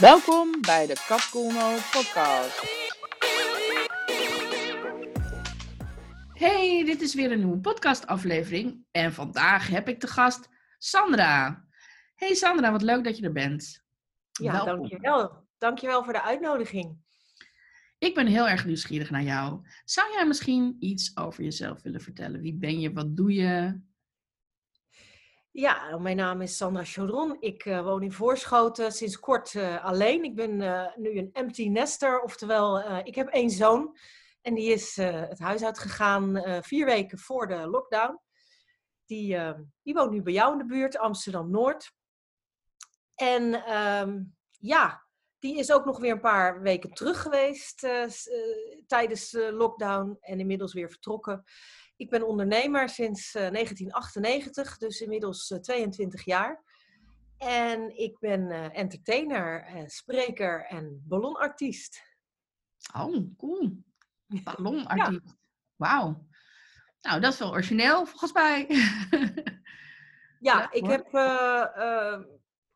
Welkom bij de Kapkoelno podcast. Hey, dit is weer een nieuwe podcastaflevering en vandaag heb ik te gast Sandra. Hey Sandra, wat leuk dat je er bent. Ja, Welkom. dankjewel. Dankjewel voor de uitnodiging. Ik ben heel erg nieuwsgierig naar jou. Zou jij misschien iets over jezelf willen vertellen? Wie ben je? Wat doe je? Ja, mijn naam is Sandra Chaudron. Ik eh, woon in Voorschoten, sinds kort eh, alleen. Ik ben eh, nu een empty nester, oftewel ik heb één zoon. En die is het huis uitgegaan vier weken voor de lockdown. Die, die woont nu bij jou in de buurt, Amsterdam-Noord. En ehm, ja, die is ook nog weer een paar weken terug geweest tijdens de lockdown en inmiddels weer vertrokken. Ik ben ondernemer sinds eh, 1998, dus inmiddels eh, 22 jaar. En ik ben eh, entertainer, eh, spreker en ballonartiest. Oh, cool. Ballonartiest. Wauw. Nou, dat is wel origineel, volgens mij. Ja, ik heb eh, eh,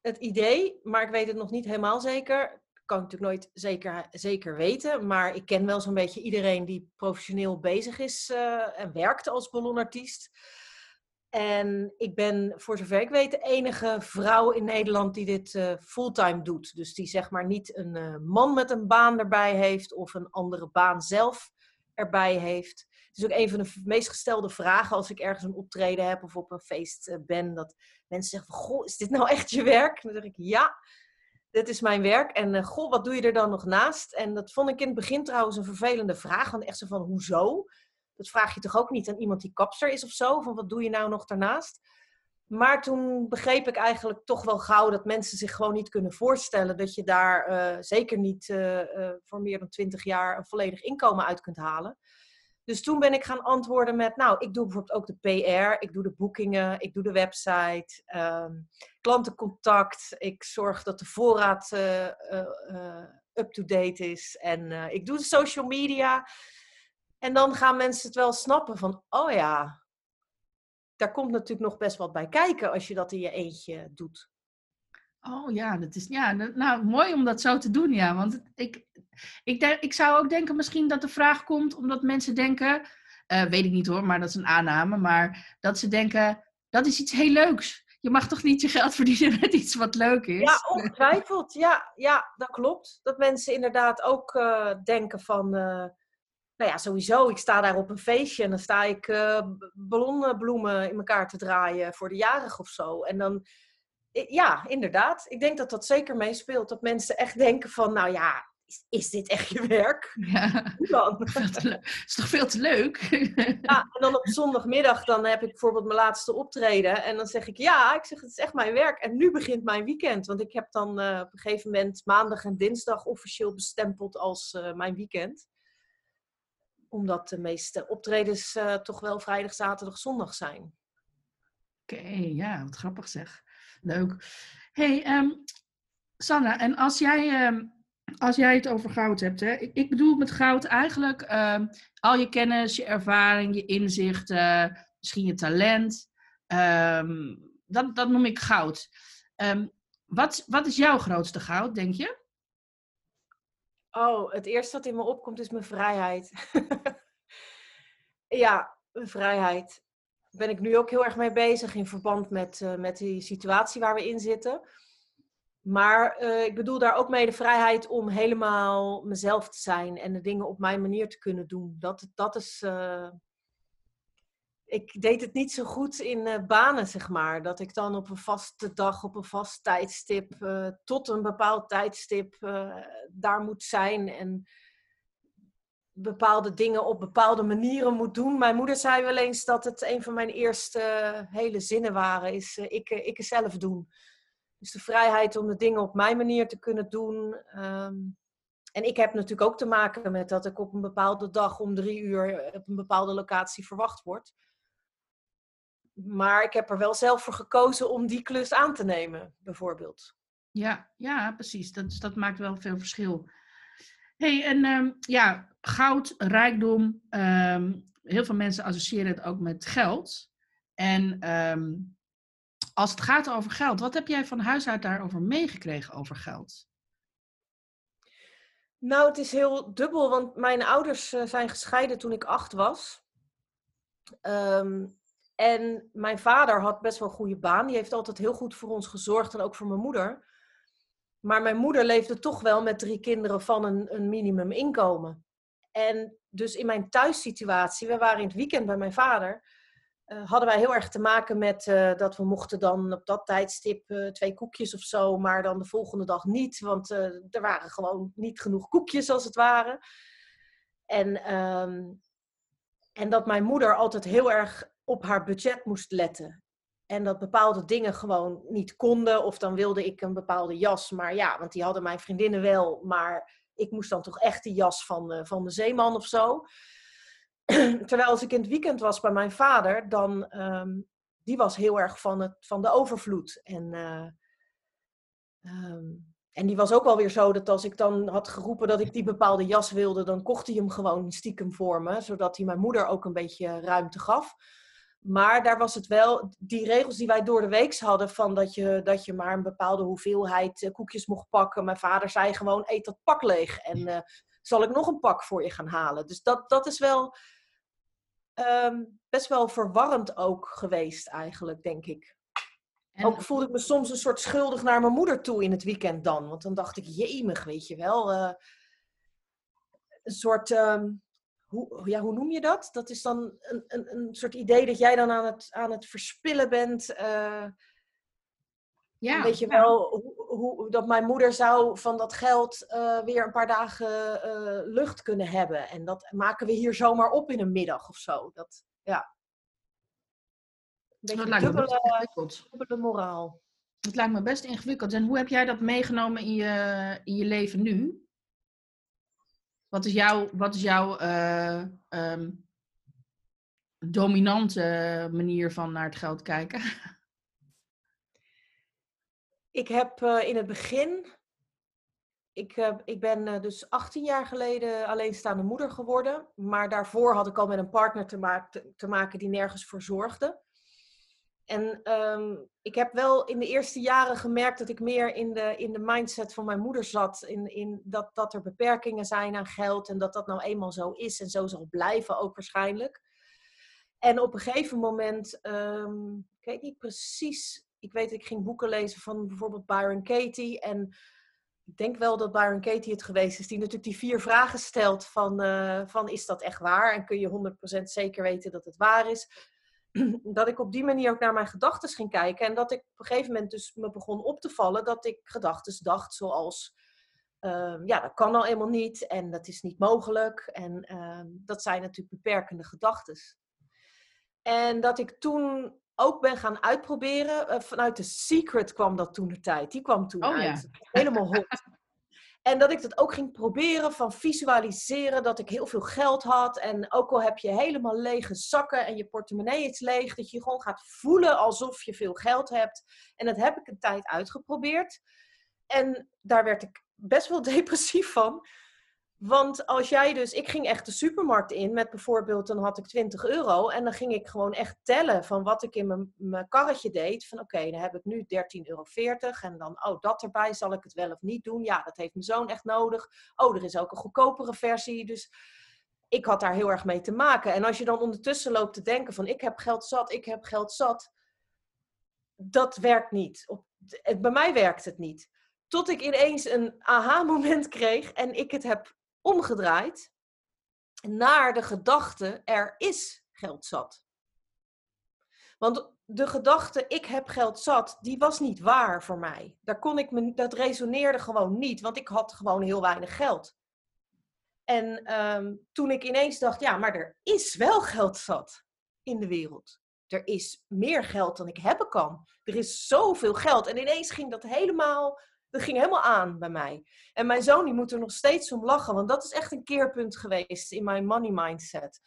het idee, maar ik weet het nog niet helemaal zeker. Kan ik natuurlijk nooit zeker, zeker weten. Maar ik ken wel zo'n beetje iedereen die professioneel bezig is eh, en werkt als ballonartiest. En ik ben, voor zover ik weet, de enige vrouw in Nederland die dit eh, fulltime doet. Dus die zeg maar niet een eh, man met een baan erbij heeft of een andere baan zelf erbij heeft. Het is ook een van de meest gestelde vragen als ik ergens een optreden heb of op een feest ben. Dat mensen zeggen goh, is dit nou echt je werk? Dan zeg ik, ja, dit is mijn werk. En eh, goh, wat doe je er dan nog naast? En dat vond ik in het begin trouwens een vervelende vraag. Want echt zo van, hoezo? Dat vraag je toch ook niet aan iemand die kapster is of zo? Van, wat doe je nou nog daarnaast? Maar toen begreep ik eigenlijk toch wel gauw dat mensen zich gewoon niet kunnen voorstellen dat je daar eh, zeker niet eh, voor meer dan 20 jaar een volledig inkomen uit kunt halen. Dus toen ben ik gaan antwoorden met, nou, ik doe bijvoorbeeld ook de PR, ik doe de boekingen, ik doe de website, ehm, klantencontact, ik zorg dat de voorraad eh, eh, up-to-date is en eh, ik doe de social media. En dan gaan mensen het wel snappen van, oh ja, daar komt natuurlijk nog best wat bij kijken als je dat in je eentje doet. Oh ja, dat is ja, nou mooi om dat zo te doen, ja. Want ik, ik, ik zou ook denken misschien dat de vraag komt omdat mensen denken, eh, weet ik niet hoor, maar dat is een aanname, maar dat ze denken dat is iets heel leuks. Je mag toch niet je geld verdienen met iets wat leuk is? Ja, ongetwijfeld. Ja, ja, dat klopt. Dat mensen inderdaad ook eh, denken van... eh, nou ja, sowieso, ik sta daar op een feestje en dan sta ik b- ballonnenbloemen in elkaar te draaien voor de jarig of zo. En dan, ja, inderdaad. Ik denk dat dat zeker meespeelt. Dat mensen echt denken van, nou ja, is, is dit echt je werk? Ja, Hoe dan? is toch veel te leuk? Ja, en dan op zondagmiddag dan heb ik bijvoorbeeld mijn laatste optreden. En dan zeg ik, ja, ik zeg, het is echt mijn werk. En nu begint mijn weekend. Want ik heb dan eh, op een gegeven moment maandag en dinsdag officieel bestempeld als eh, mijn weekend. Omdat de meeste optredens eh, toch wel vrijdag, zaterdag, zondag zijn. Oké, ja, wat grappig zeg. Leuk. hey, ehm, Sanna, en als jij, ehm, als jij het over goud hebt, hè, ik, ik bedoel met goud eigenlijk ehm, al je kennis, je ervaring, je inzichten, misschien je talent. dat, dat noem ik goud. Wat, wat is jouw grootste goud, denk je? Oh, het eerste wat in me opkomt is mijn vrijheid. ja, mijn vrijheid. Ben ik nu ook heel erg mee bezig in verband met, eh, met die situatie waar we in zitten. Maar eh, ik bedoel daar ook mee de vrijheid om helemaal mezelf te zijn en de dingen op mijn manier te kunnen doen. Dat, dat is. eh, ik deed het niet zo goed in banen, zeg maar. Dat ik dan op een vaste dag, op een vast tijdstip, tot een bepaald tijdstip daar moet zijn. En bepaalde dingen op bepaalde manieren moet doen. Mijn moeder zei wel eens dat het een van mijn eerste eh, hele zinnen waren. Is eh, ik, eh, ik zelf doen. Dus de vrijheid om de dingen op mijn manier te kunnen doen. Ehm, en ik heb natuurlijk ook te maken met dat ik op een bepaalde dag om drie uur op een bepaalde locatie verwacht word. Maar ik heb er wel zelf voor gekozen om die klus aan te nemen, bijvoorbeeld. Ja, ja, precies. Dat, dat maakt wel veel verschil. Hey, en ehm, ja, goud, rijkdom. ehm, heel veel mensen associëren het ook met geld. En ehm, als het gaat over geld, wat heb jij van huis uit daarover meegekregen over geld? Nou, het is heel dubbel, want mijn ouders eh, zijn gescheiden toen ik acht was. En mijn vader had best wel een goede baan. Die heeft altijd heel goed voor ons gezorgd en ook voor mijn moeder. Maar mijn moeder leefde toch wel met drie kinderen van een, een minimuminkomen. En dus in mijn thuissituatie, we waren in het weekend bij mijn vader, uh, hadden wij heel erg te maken met uh, dat we mochten dan op dat tijdstip uh, twee koekjes of zo, maar dan de volgende dag niet, want er waren gewoon niet genoeg koekjes als het ware. En, um, en dat mijn moeder altijd heel erg op haar budget moest letten. En dat bepaalde dingen gewoon niet konden. Of dan wilde ik een bepaalde jas. Maar ja, want die hadden mijn vriendinnen wel. Maar ik moest dan toch echt die jas van, uh, van de zeeman of zo. Terwijl als ik in het weekend was bij mijn vader, dan um, die was heel erg van, het, van de overvloed. En, uh, um, en die was ook wel weer zo dat als ik dan had geroepen dat ik die bepaalde jas wilde, dan kocht hij hem gewoon stiekem voor me, zodat hij mijn moeder ook een beetje ruimte gaf. Maar daar was het wel, die regels die wij door de week hadden, van dat je, dat je maar een bepaalde hoeveelheid uh, koekjes mocht pakken. Mijn vader zei gewoon, eet dat pak leeg en uh, zal ik nog een pak voor je gaan halen. Dus dat, dat is wel um, best wel verwarrend ook geweest eigenlijk, denk ik. En... Ook voelde ik me soms een soort schuldig naar mijn moeder toe in het weekend dan. Want dan dacht ik, jemig, weet je wel. Uh, een soort... Um, hoe, ja, hoe noem je dat? Dat is dan een, een, een soort idee dat jij dan aan het, aan het verspillen bent. Uh, ja, weet je wel, hoe, hoe, dat mijn moeder zou van dat geld uh, weer een paar dagen uh, lucht kunnen hebben. En dat maken we hier zomaar op in een middag of zo. Dat, ja. Een beetje dubbele, dubbele moraal. Het lijkt me best ingewikkeld. En hoe heb jij dat meegenomen in je, in je leven nu? Wat is jouw, wat is jouw uh, um, dominante manier van naar het geld kijken? Ik heb uh, in het begin, ik, uh, ik ben dus 18 jaar geleden alleenstaande moeder geworden. Maar daarvoor had ik al met een partner te, te maken die nergens voor zorgde. En um, ik heb wel in de eerste jaren gemerkt dat ik meer in de, in de mindset van mijn moeder zat. In, in dat, dat er beperkingen zijn aan geld en dat dat nou eenmaal zo is en zo zal blijven ook waarschijnlijk. En op een gegeven moment, um, ik weet niet precies, ik weet ik ging boeken lezen van bijvoorbeeld Byron Katie. En ik denk wel dat Byron Katie het geweest is, die natuurlijk die vier vragen stelt van, uh, van is dat echt waar? En kun je 100% zeker weten dat het waar is? dat ik op die manier ook naar mijn gedachten ging kijken. En dat ik op een gegeven moment dus me begon op te vallen dat ik gedachten dacht zoals... Uh, ja, dat kan al eenmaal niet en dat is niet mogelijk. En uh, dat zijn natuurlijk beperkende gedachten. En dat ik toen ook ben gaan uitproberen. Uh, vanuit de Secret kwam dat toen de tijd. Die kwam toen oh, uit. Ja. Helemaal hot. En dat ik dat ook ging proberen van visualiseren dat ik heel veel geld had. En ook al heb je helemaal lege zakken en je portemonnee is leeg, dat je gewoon gaat voelen alsof je veel geld hebt. En dat heb ik een tijd uitgeprobeerd. En daar werd ik best wel depressief van. Want als jij dus, ik ging echt de supermarkt in met bijvoorbeeld, dan had ik 20 euro en dan ging ik gewoon echt tellen van wat ik in mijn, karretje deed. Van oké, dan heb ik nu 13,40 euro en dan, oh dat erbij, zal ik het wel of niet doen? Ja, dat heeft mijn zoon echt nodig. Oh, er is ook een goedkopere versie. Dus ik had daar heel erg mee te maken. En als je dan ondertussen loopt te denken van ik heb geld zat, ik heb geld zat. Dat werkt niet. Op, bij mij werkt het niet. Tot ik ineens een aha-moment kreeg en ik het heb omgedraaid naar de gedachte er is geld zat. Want de gedachte ik heb geld zat, die was niet waar voor mij. Daar kon ik me, dat resoneerde gewoon niet, want ik had gewoon heel weinig geld. En um, toen ik ineens dacht, ja, maar er is wel geld zat in de wereld. Er is meer geld dan ik hebben kan. Er is zoveel geld. En ineens ging dat helemaal dat ging helemaal aan bij mij. En mijn zoon die moet er nog steeds om lachen, want dat is echt een keerpunt geweest in mijn money mindset.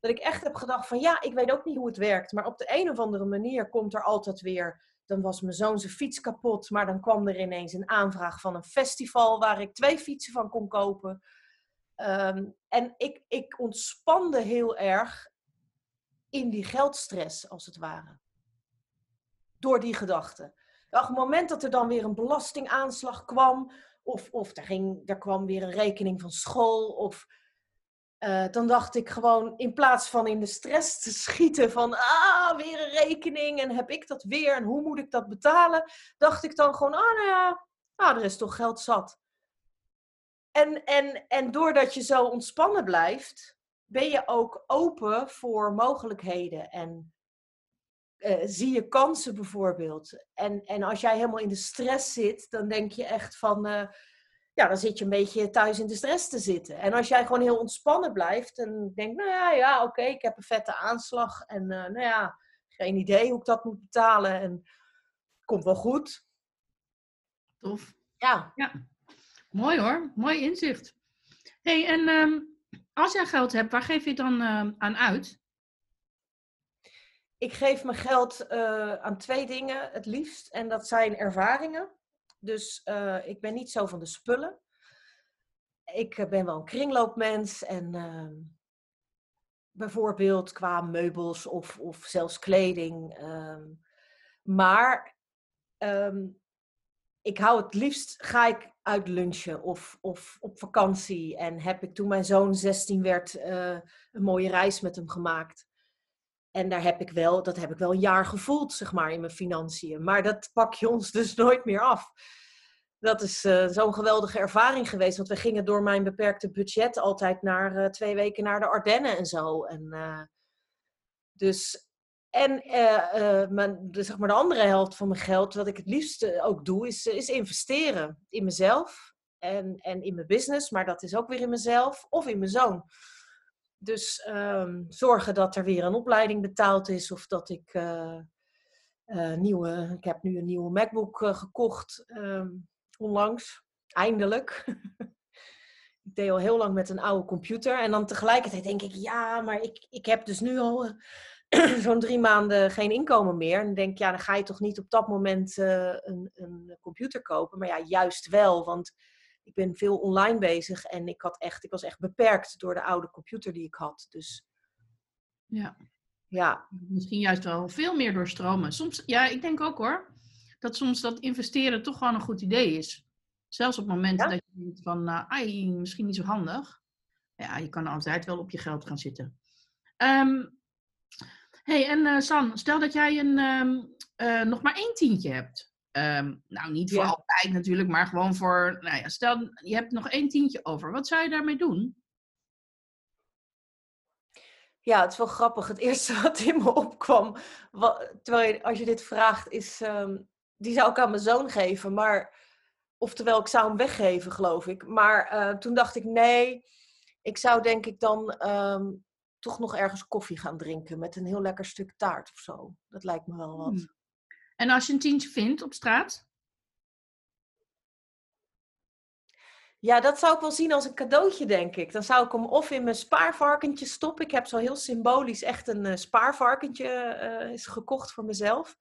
Dat ik echt heb gedacht van ja, ik weet ook niet hoe het werkt, maar op de een of andere manier komt er altijd weer. Dan was mijn zoon zijn fiets kapot, maar dan kwam er ineens een aanvraag van een festival waar ik twee fietsen van kon kopen. Um, en ik, ik ontspande heel erg in die geldstress, als het ware. Door die gedachten. Op het moment dat er dan weer een belastingaanslag kwam, Of, of er, ging, er kwam weer een rekening van school. Of eh, dan dacht ik gewoon, in plaats van in de stress te schieten van, ah, weer een rekening en heb ik dat weer en hoe moet ik dat betalen, dacht ik dan gewoon, ah, nou ja, ah, er is toch geld zat. En, en, en doordat je zo ontspannen blijft, ben je ook open voor mogelijkheden en uh, zie je kansen bijvoorbeeld. En, en als jij helemaal in de stress zit, dan denk je echt van, uh, ja, dan zit je een beetje thuis in de stress te zitten. En als jij gewoon heel ontspannen blijft en denkt, nou ja, ja, oké, ik heb een vette aanslag en uh, nou ja, geen idee hoe ik dat moet betalen en komt wel goed. Tof. Ja. ja. Mooi hoor, mooi inzicht. hey, en um, als jij geld hebt, waar geef je het dan uh, aan uit? Ik geef mijn geld uh, aan twee dingen het liefst. En dat zijn ervaringen. Dus uh, ik ben niet zo van de spullen. Ik ben wel een kringloopmens. En ehm, bijvoorbeeld qua meubels of, of zelfs kleding. Ehm, maar um, ik hou het liefst, ga ik uit lunchen of, of op vakantie. En heb ik toen mijn zoon 16 werd, een mooie reis met hem gemaakt. En daar heb ik wel, dat heb ik wel een jaar gevoeld, zeg maar, in mijn financiën. Maar dat pak je ons dus nooit meer af. Dat is uh, zo'n geweldige ervaring geweest. Want we gingen door mijn beperkte budget altijd naar uh, twee weken naar de Ardennen en zo. En, dus en mijn, de, zeg maar de andere helft van mijn geld, wat ik het liefst ook doe, is, is investeren in mezelf en, en in mijn business. Maar dat is ook weer in mezelf of in mijn zoon. Dus um, zorgen dat er weer een opleiding betaald is of dat ik uh, nieuwe, ik heb nu een nieuwe MacBook gekocht um, onlangs, eindelijk. ik deed al heel lang met een oude computer en dan tegelijkertijd denk ik, ja, maar ik, ik heb dus nu al zo'n drie maanden geen inkomen meer. En dan denk je, ja, dan ga je toch niet op dat moment een, een, computer kopen. Maar ja, juist wel, want ik ben veel online bezig en ik, had echt, ik was echt beperkt door de oude computer die ik had. Dus ja. ja. Misschien juist wel veel meer doorstromen. Soms, ja, ik denk ook hoor, dat soms dat investeren toch gewoon een goed idee is. Zelfs op momenten ja? dat je denkt van, uh, ai, misschien niet zo handig. Ja, je kan altijd wel op je geld gaan zitten. Um, hey, en uh, San, stel dat jij een, um, uh, nog maar één tientje hebt. Um, nou, niet voor ja. altijd natuurlijk, maar gewoon voor, nou ja, stel je hebt nog één tientje over. Wat zou je daarmee doen? Ja, het is wel grappig. Het eerste wat in me opkwam, wat, terwijl je, als je dit vraagt, is, um, die zou ik aan mijn zoon geven. Maar, oftewel, ik zou hem weggeven, geloof ik. Maar uh, toen dacht ik, nee, ik zou denk ik dan um, toch nog ergens koffie gaan drinken met een heel lekker stuk taart of zo. Dat lijkt me wel wat. Hmm. En als je een tientje vindt op straat? Ja, dat zou ik wel zien als een cadeautje, denk ik. Dan zou ik hem of in mijn spaarvarkentje stoppen. Ik heb zo heel symbolisch echt een uh, spaarvarkentje uh, is gekocht voor mezelf.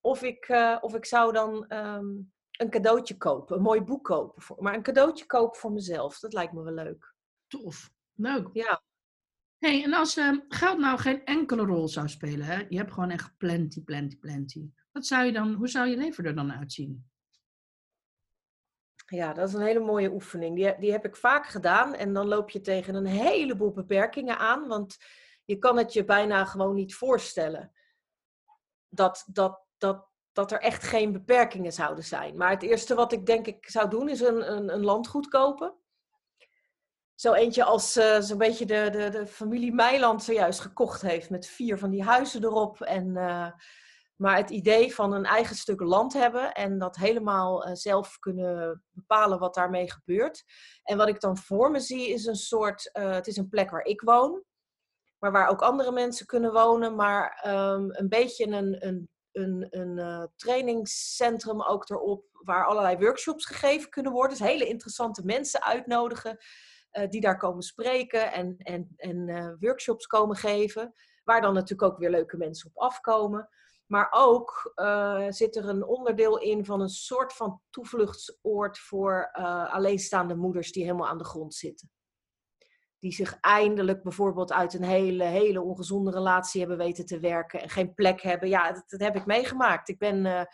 Of ik, uh, of ik zou dan um, een cadeautje kopen, een mooi boek kopen. Voor, maar een cadeautje kopen voor mezelf, dat lijkt me wel leuk. Tof, leuk. Ja. hey, en als uh, geld nou geen enkele rol zou spelen, hè? je hebt gewoon echt plenty, plenty, plenty. Wat zou je dan, hoe zou je leven er dan uitzien? Ja, dat is een hele mooie oefening. Die, die heb ik vaak gedaan en dan loop je tegen een heleboel beperkingen aan, want je kan het je bijna gewoon niet voorstellen dat, dat, dat, dat er echt geen beperkingen zouden zijn. Maar het eerste wat ik denk ik zou doen is een, een, een landgoed kopen zo eentje als uh, zo'n beetje de, de, de familie Meiland zojuist gekocht heeft. Met vier van die huizen erop. En, uh, maar het idee van een eigen stuk land hebben. En dat helemaal uh, zelf kunnen bepalen wat daarmee gebeurt. En wat ik dan voor me zie is een soort... het is een plek waar ik woon. Maar waar ook andere mensen kunnen wonen. Maar um, een beetje een, een, een, een trainingscentrum ook erop. Waar allerlei workshops gegeven kunnen worden. Dus hele interessante mensen uitnodigen die daar komen spreken en, en, en workshops komen geven. Waar dan natuurlijk ook weer leuke mensen op afkomen. Maar ook uh, zit er een onderdeel in van een soort van toevluchtsoord voor alleenstaande moeders die helemaal aan de grond zitten. Die zich eindelijk bijvoorbeeld uit een hele, hele ongezonde relatie hebben weten te werken en geen plek hebben. Ja, dat, heb ik meegemaakt. Ik ben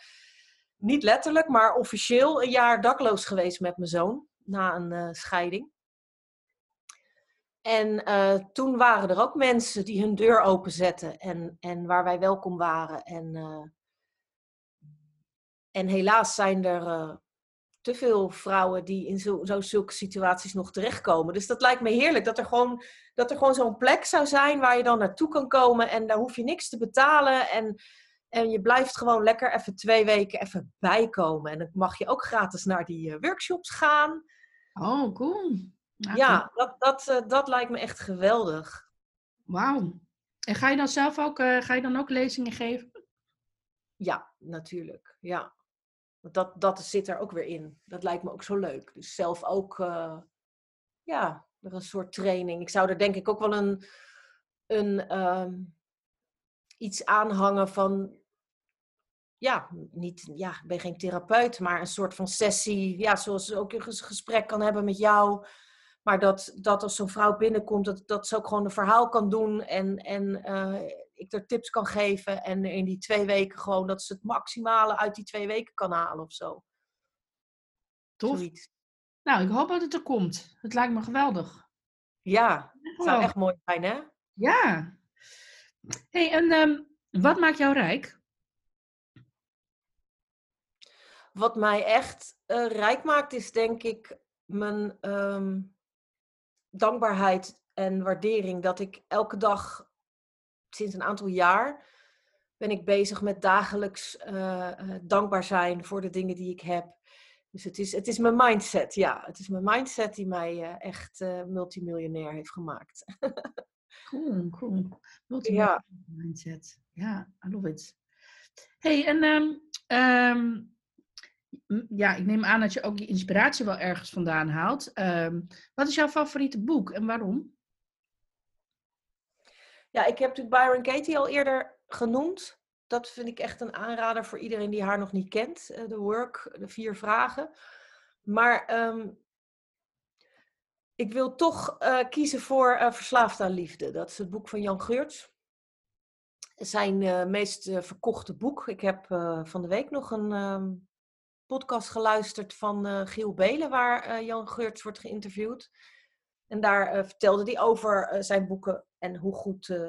niet letterlijk, maar officieel een jaar dakloos geweest met mijn zoon na een eh, scheiding. En eh, toen waren er ook mensen die hun deur openzetten en, en waar wij welkom waren. En, eh, en helaas zijn er eh, te veel vrouwen die in zo, zo, zulke situaties nog terechtkomen. Dus dat lijkt me heerlijk dat er gewoon, dat er gewoon zo'n plek zou zijn waar je dan naartoe kan komen en daar hoef je niks te betalen. En, en je blijft gewoon lekker even twee weken even bijkomen. En dan mag je ook gratis naar die workshops gaan. Oh, cool. Ja, dat, dat, uh, dat lijkt me echt geweldig. Wauw. En ga je dan zelf ook, uh, ga je dan ook lezingen geven? Ja, natuurlijk. Ja. Want dat, dat zit er ook weer in. Dat lijkt me ook zo leuk. Dus zelf ook, uh, ja, er een soort training. Ik zou er denk ik ook wel een, een um, iets aanhangen van ja, niet, ja, ik ben geen therapeut, maar een soort van sessie, ja, zoals ook een gesprek kan hebben met jou. Maar dat, dat als zo'n vrouw binnenkomt, dat, dat ze ook gewoon een verhaal kan doen en, en uh, ik er tips kan geven. En in die twee weken gewoon dat ze het maximale uit die twee weken kan halen of zo. Tof. Zoiets. Nou, ik hoop dat het er komt. Het lijkt me geweldig. Ja, het zou echt mooi zijn, hè? Ja. hey, en um, wat maakt jou rijk? Wat mij echt uh, rijk maakt, is denk ik mijn um, dankbaarheid en waardering. Dat ik elke dag, sinds een aantal jaar, ben ik bezig met dagelijks uh, uh, dankbaar zijn voor de dingen die ik heb. Dus het is, het is mijn mindset, ja. Het is mijn mindset die mij uh, echt multimiljonair heeft gemaakt. cool, cool. Multimiljonair ja. mindset. Ja, I love it. Hey, en um, um, ja, ik neem aan dat je ook je inspiratie wel ergens vandaan haalt. Um, wat is jouw favoriete boek en waarom? Ja, ik heb natuurlijk Byron Katie al eerder genoemd. Dat vind ik echt een aanrader voor iedereen die haar nog niet kent. De uh, Work, de vier vragen. Maar um, ik wil toch uh, kiezen voor uh, Verslaafd aan Liefde. Dat is het boek van Jan Geurts. Zijn meest verkochte boek. Ik heb van de week nog een um, podcast geluisterd van uh, Giel Belen, waar uh, Jan Geurts wordt geïnterviewd. En daar uh, vertelde hij over zijn boeken en hoe goed,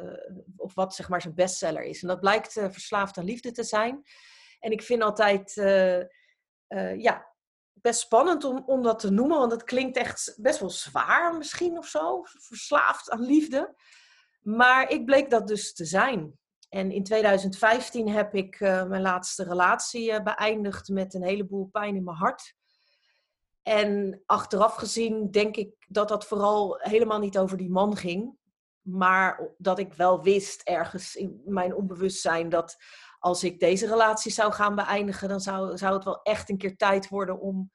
of wat zeg maar zijn bestseller is. En dat blijkt Verslaafd aan Liefde te zijn. En ik vind altijd, ja, best spannend om, om dat te noemen, want het klinkt echt best wel zwaar misschien of zo. Verslaafd aan liefde. Maar ik bleek dat dus te zijn. En in 2015 heb ik uh, mijn laatste relatie uh, beëindigd met een heleboel pijn in mijn hart. En achteraf gezien denk ik dat dat vooral helemaal niet over die man ging. Maar dat ik wel wist ergens in mijn onbewustzijn dat als ik deze relatie zou gaan beëindigen, dan zou, zou het wel echt een keer tijd worden om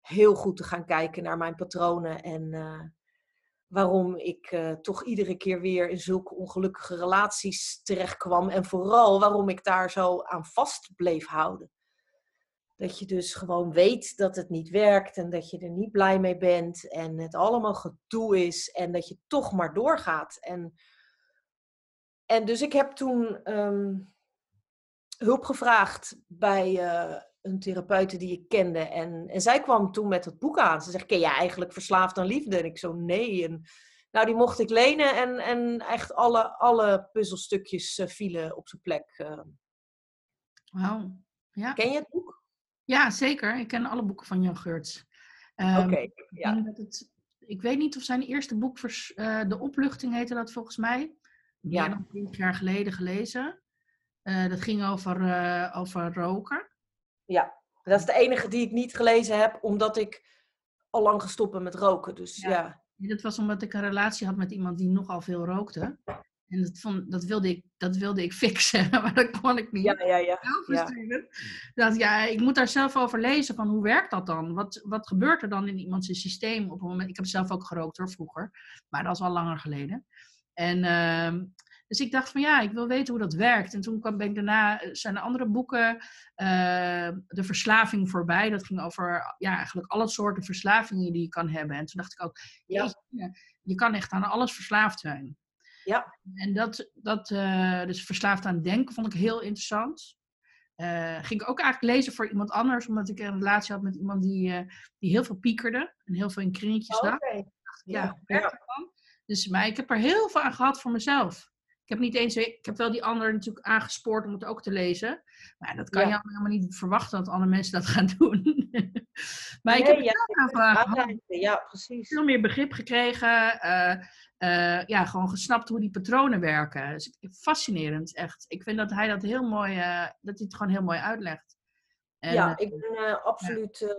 heel goed te gaan kijken naar mijn patronen en, uh, waarom ik uh, toch iedere keer weer in zulke ongelukkige relaties terechtkwam. En vooral waarom ik daar zo aan vast bleef houden. Dat je dus gewoon weet dat het niet werkt en dat je er niet blij mee bent en het allemaal gedoe is en dat je toch maar doorgaat. En, en dus ik heb toen um, hulp gevraagd bij uh, een therapeute die ik kende. En, en zij kwam toen met het boek aan. Ze zegt, ken jij eigenlijk Verslaafd aan Liefde? En ik zo, nee. En, nou, die mocht ik lenen en, en echt alle, alle puzzelstukjes uh, vielen op zijn plek. Uh. Wauw. Ja. Ken je het boek? Ja, zeker. Ik ken alle boeken van Jan Geurts. Um, Oké, okay, ja. Ik, het, ik weet niet of zijn eerste boek, uh, De Opluchting heette dat volgens mij. Meer ja. dan twintig jaar geleden gelezen. dat ging over, over roken. Ja, dat is de enige die ik niet gelezen heb, omdat ik al lang gestopt ben met roken. Dus ja. ja. Dat was omdat ik een relatie had met iemand die nogal veel rookte. En dat, vond, dat, wilde, ik, dat wilde ik fixen, maar dat kon ik niet. Ja, ja, ja. ja. Dat, ja, ik moet daar zelf over lezen van hoe werkt dat dan? Wat, wat gebeurt er dan in iemands systeem op het moment? Ik heb zelf ook gerookt hoor, vroeger. Maar dat is al langer geleden. En uh, dus ik dacht van ja, ik wil weten hoe dat werkt. En toen kwam, ben ik daarna, eh, zijn er andere boeken, uh, De Verslaving voorbij. Dat ging over ja, eigenlijk alle soorten verslavingen die je kan hebben. En toen dacht ik ook, ja. je kan echt aan alles verslaafd zijn. Ja. En dat, dat uh, dus verslaafd aan denken vond ik heel interessant. eh, ging ik ook eigenlijk lezen voor iemand anders, omdat ik een relatie had met iemand die, eh, die heel veel piekerde en heel veel in kringetjes Oké. lag. Ja. Dus maar ik heb er heel veel aan gehad voor mezelf. Ik heb niet eens, ik heb wel die ander natuurlijk aangespoord om het ook te lezen. Maar dat kan Ja. je helemaal niet verwachten dat andere mensen dat gaan doen. maar ik heb ja, Ja, precies. veel meer begrip gekregen. eh, eh, ja, gewoon gesnapt hoe die patronen werken. Dus fascinerend, echt. Ik vind dat hij dat heel mooi, eh, dat hij het gewoon heel mooi uitlegt. En, ja, ik ben absoluut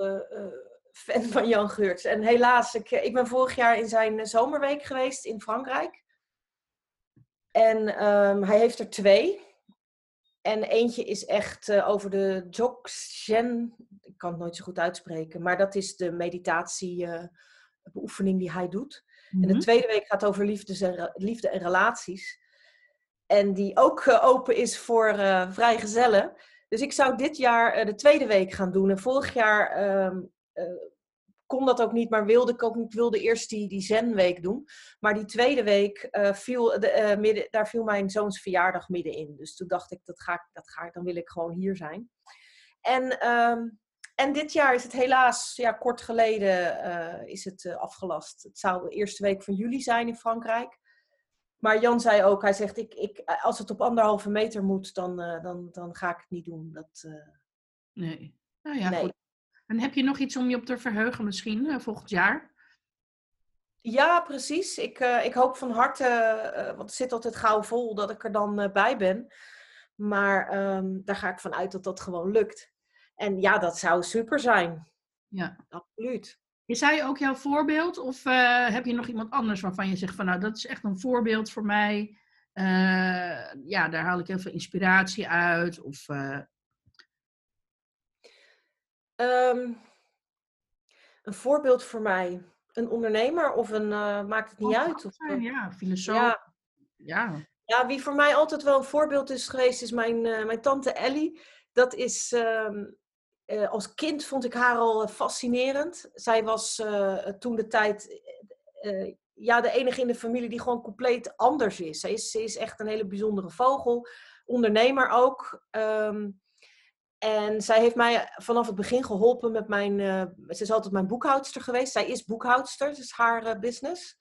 fan van Jan Geurts. En helaas, ik, ik ben vorig jaar in zijn zomerweek geweest in Frankrijk. En ehm, hij heeft er twee. En eentje is echt eh, over de Dzogchen. Ik kan het nooit zo goed uitspreken. Maar dat is de meditatie-beoefening die hij doet. En de mhm. tweede week gaat over liefdes en, liefde en relaties. En die ook eh, open is voor eh vrijgezellen. Dus ik zou dit jaar eh, de tweede week gaan doen. En vorig jaar ehm, eh, kon dat ook niet, maar wilde ik ook niet. wilde eerst die, die zenweek doen. Maar die tweede week, eh, viel, de, eh, midden, daar viel mijn zoons verjaardag middenin. Dus toen dacht ik, dat ga ik, dat ga ik, dan wil ik gewoon hier zijn. En, ehm, en dit jaar is het helaas, ja, kort geleden eh, is het afgelast. Het zou de eerste week van juli zijn in Frankrijk. Maar Jan zei ook, hij zegt, ik, ik, als het op anderhalve meter moet, dan, dan, dan ga ik het niet doen. Dat, Nee. Nou ja, nee. goed. En heb je nog iets om je op te verheugen misschien eh, volgend jaar? Ja, precies. Ik, eh, ik hoop van harte, eh, want het zit altijd gauw vol, dat ik er dan bij ben. Maar ehm, daar ga ik van uit dat dat gewoon lukt. En ja, dat zou super zijn. Ja. Absoluut. Is hij ook jouw voorbeeld? Of heb je nog iemand anders waarvan je zegt van nou, dat is echt een voorbeeld voor mij. Ja, daar haal ik heel veel inspiratie uit. Of eh, Ehm, een voorbeeld voor mij. Een ondernemer of een, eh, maakt het niet kan uit. Of, zijn, ja, filosoof. ja, ja. Ja, wie voor mij altijd wel een voorbeeld is geweest, is mijn, eh, mijn tante Ellie. Dat is, ehm, eh, als kind vond ik haar al fascinerend. Zij was toen de tijd, ja, de enige in de familie die gewoon compleet anders is. Ze is, ze is echt een hele bijzondere vogel, ondernemer ook. Ehm, en zij heeft mij vanaf het begin geholpen met mijn, eh, ze is altijd mijn boekhoudster geweest. Zij is boekhoudster, dat is haar eh, business.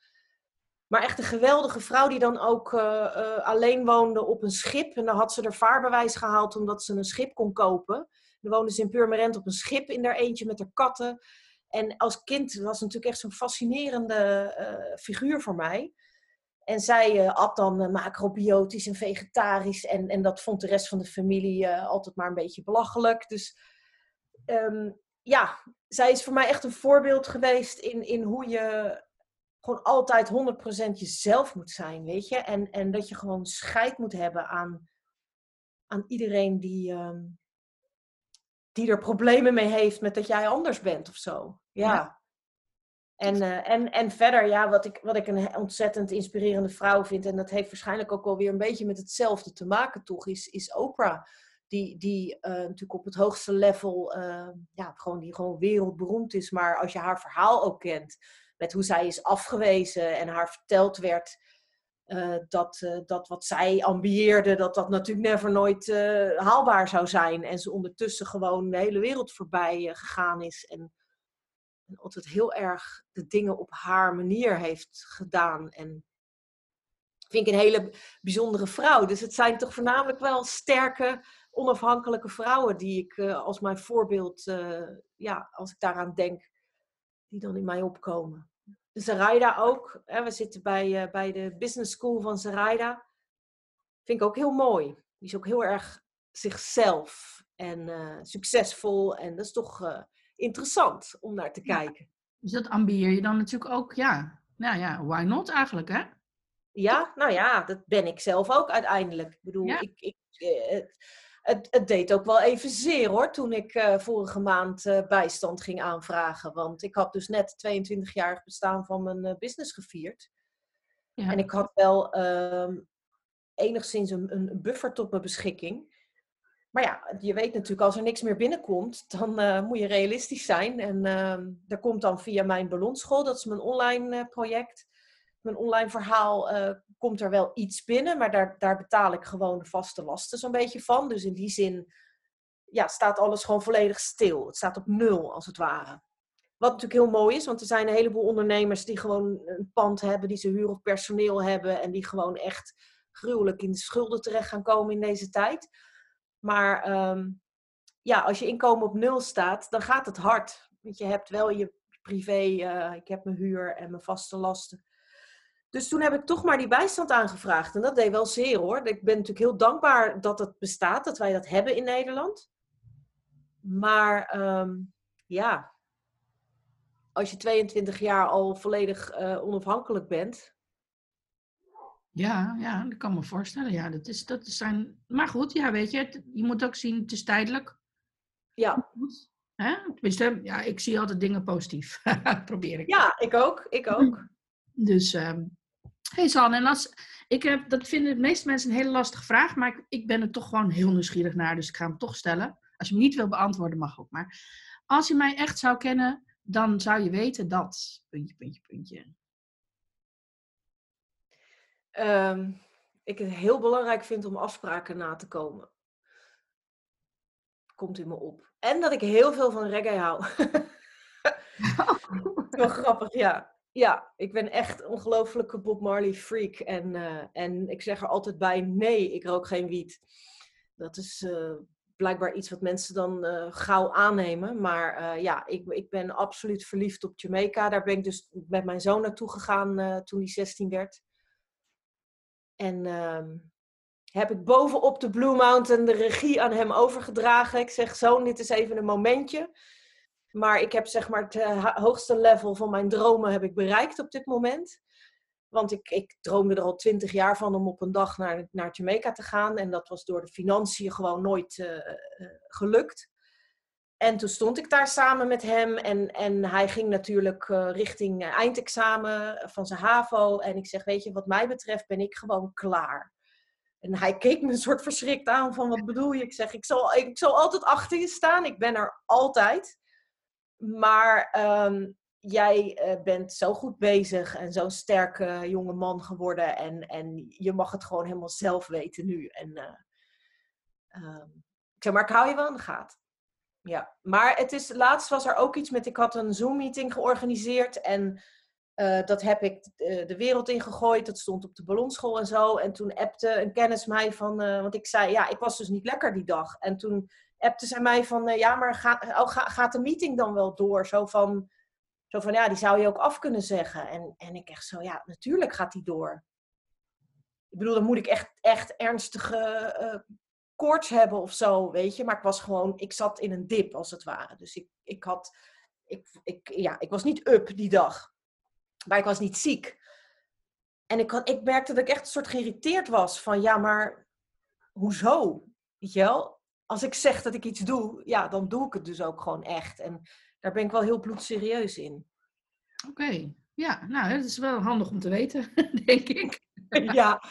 Maar echt een geweldige vrouw die dan ook eh, alleen woonde op een schip. En dan had ze er vaarbewijs gehaald omdat ze een schip kon kopen. Dan woonde ze in Purmerend op een schip in haar eentje met haar katten. En als kind was ze natuurlijk echt zo'n fascinerende figuur voor mij. En zij eh, at dan eh, macrobiotisch en vegetarisch. En, en dat vond de rest van de familie eh, altijd maar een beetje belachelijk. Dus ehm, ja, zij is voor mij echt een voorbeeld geweest in, in hoe je gewoon altijd 100% jezelf moet zijn, weet je. En, en dat je gewoon scheid moet hebben aan, aan iedereen die, ehm, die er problemen mee heeft met dat jij anders bent of zo. Ja. En, eh, en, en verder, ja, wat ik, wat ik een ontzettend inspirerende vrouw vind, en dat heeft waarschijnlijk ook wel weer een beetje met hetzelfde te maken, toch, is, is Oprah. Die, die eh, natuurlijk op het hoogste level, eh, ja, gewoon, die gewoon wereldberoemd is. Maar als je haar verhaal ook kent, met hoe zij is afgewezen en haar verteld werd dat, dat wat zij ambieerde, dat dat natuurlijk never nooit haalbaar zou zijn. En ze ondertussen gewoon de hele wereld voorbij gegaan is. En, en altijd heel erg de dingen op haar manier heeft gedaan. En vind ik een hele bijzondere vrouw. Dus het zijn toch voornamelijk wel sterke, onafhankelijke vrouwen die ik eh, als mijn voorbeeld, eh, ja, als ik daaraan denk, die dan in mij opkomen. Zaraida ook. Hè, we zitten bij, eh, bij de business school van Zaraida. Vind ik ook heel mooi. Die is ook heel erg zichzelf en succesvol. En dat is toch interessant om naar te kijken. Dus dat ambieer je dan natuurlijk ook, ja. Nou ja, why not eigenlijk, hè? Ja, nou ja, dat ben ik zelf ook uiteindelijk. Ik bedoel, Ja. ik, ik, eh, het, het, het deed ook wel even zeer hoor, toen ik eh, vorige maand eh, bijstand ging aanvragen. Want ik had dus net 22-jarig bestaan van mijn business gevierd. Ja. En ik had wel ehm, enigszins een, een buffer tot mijn beschikking. Maar ja, je weet natuurlijk, als er niks meer binnenkomt, dan eh, moet je realistisch zijn. En ehm er komt dan via mijn ballonschool, dat is mijn online eh, project, mijn online verhaal, eh, komt er wel iets binnen. Maar daar, daar betaal ik gewoon de vaste lasten zo'n beetje van. Dus in die zin ja, staat alles gewoon volledig stil. Het staat op nul, als het ware. Wat natuurlijk heel mooi is, want er zijn een heleboel ondernemers die gewoon een pand hebben, die ze huur of personeel hebben en die gewoon echt gruwelijk in de schulden terecht gaan komen in deze tijd. Maar ehm, ja, als je inkomen op nul staat, dan gaat het hard. Want je hebt wel je privé, uh, ik heb mijn huur en mijn vaste lasten. Dus toen heb ik toch maar die bijstand aangevraagd. En dat deed wel zeer hoor. Ik ben natuurlijk heel dankbaar dat het bestaat, dat wij dat hebben in Nederland. Maar um, ja, als je 22 jaar al volledig uh, onafhankelijk bent. Ja, ja, dat kan me voorstellen. Ja, dat is, dat zijn... Maar goed, ja, weet je, je moet ook zien, het is tijdelijk. Ja. Hè? Tenminste, ja, ik zie altijd dingen positief. Probeer ik. Ja, ik ook. Ik ook. Dus, um, hey San, en als, ik heb, dat vinden de meeste mensen een hele lastige vraag, maar ik, ik ben er toch gewoon heel nieuwsgierig naar, dus ik ga hem toch stellen. Als je hem niet wil beantwoorden, mag ook. Maar als je mij echt zou kennen, dan zou je weten dat. Puntje, puntje, puntje. Um, ik het heel belangrijk vind om afspraken na te komen. Komt in me op. En dat ik heel veel van reggae hou. Wel grappig, ja. Ja, ik ben echt ongelofelijke Bob Marley freak. En, uh, en ik zeg er altijd bij, nee, ik rook geen wiet. Dat is uh, blijkbaar iets wat mensen dan uh, gauw aannemen. Maar ja, ik, ik ben absoluut verliefd op Jamaica. Daar ben ik dus met mijn zoon naartoe gegaan toen hij 16 werd. En ehm, heb ik bovenop de Blue Mountain de regie aan hem overgedragen. Ik zeg, zoon, dit is even een momentje. Maar ik heb zeg maar het hoogste level van mijn dromen heb ik bereikt op dit moment. Want ik, ik droomde er al twintig jaar van om op een dag naar, naar Jamaica te gaan. En dat was door de financiën gewoon nooit uh, uh, gelukt. En toen stond ik daar samen met hem. En, en hij ging natuurlijk uh, richting eindexamen van zijn HAVO. En ik zeg, weet je, wat mij betreft ben ik gewoon klaar. En hij keek me een soort verschrikt aan van, wat bedoel je? Ik zeg, ik zal, ik zal altijd achter je staan. Ik ben er altijd. Maar um, jij uh, bent zo goed bezig en zo'n sterke jonge man geworden. En, en je mag het gewoon helemaal zelf weten nu. En uh, ik zeg maar, ik hou je wel in de gaten. Ja, maar het is, laatst was er ook iets met, ik had een Zoom-meeting georganiseerd en uh, dat heb ik de, de wereld ingegooid. Dat stond op de ballonschool en zo. En toen appte een kennis mij van, uh, want ik zei, ja, ik was dus niet lekker die dag. En toen appte zij mij van, ja, maar gaat, oh, ga, gaat de meeting dan wel door? Zo van, zo van, ja, die zou je ook af kunnen zeggen. En, en ik echt zo, ja, natuurlijk gaat die door. Ik bedoel, dan moet ik echt, echt ernstige koorts hebben of zo, weet je. Maar ik was gewoon, ik zat in een dip als het ware. Dus ik, ik had, ik, ik, ja, ik was niet up die dag. Maar ik was niet ziek. En ik, had, ik merkte dat ik echt een soort geïrriteerd was van, ja, maar hoezo? Weet je wel? Als ik zeg dat ik iets doe, ja, dan doe ik het dus ook gewoon echt. En daar ben ik wel heel bloedserieus in. Oké, okay. ja, nou, dat is wel handig om te weten, denk ik. ja,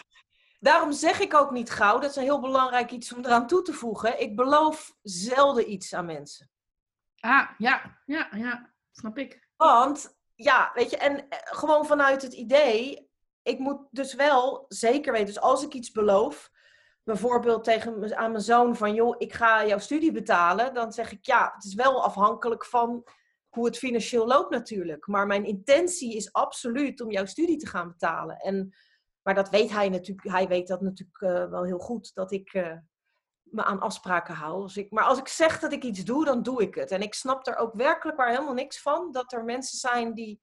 daarom zeg ik ook niet gauw, dat is een heel belangrijk iets om eraan toe te voegen. Ik beloof zelden iets aan mensen. Ah, ja, ja, ja, snap ik. Want, ja, weet je, en gewoon vanuit het idee, ik moet dus wel zeker weten, dus als ik iets beloof, bijvoorbeeld tegen aan mijn zoon van, joh, ik ga jouw studie betalen, dan zeg ik ja, het is wel afhankelijk van hoe het financieel loopt natuurlijk. Maar mijn intentie is absoluut om jouw studie te gaan betalen. En, maar dat weet hij natuurlijk, hij weet dat natuurlijk uh, wel heel goed, dat ik uh, me aan afspraken hou. Als ik, maar als ik zeg dat ik iets doe, dan doe ik het. En ik snap er ook werkelijk waar helemaal niks van, dat er mensen zijn die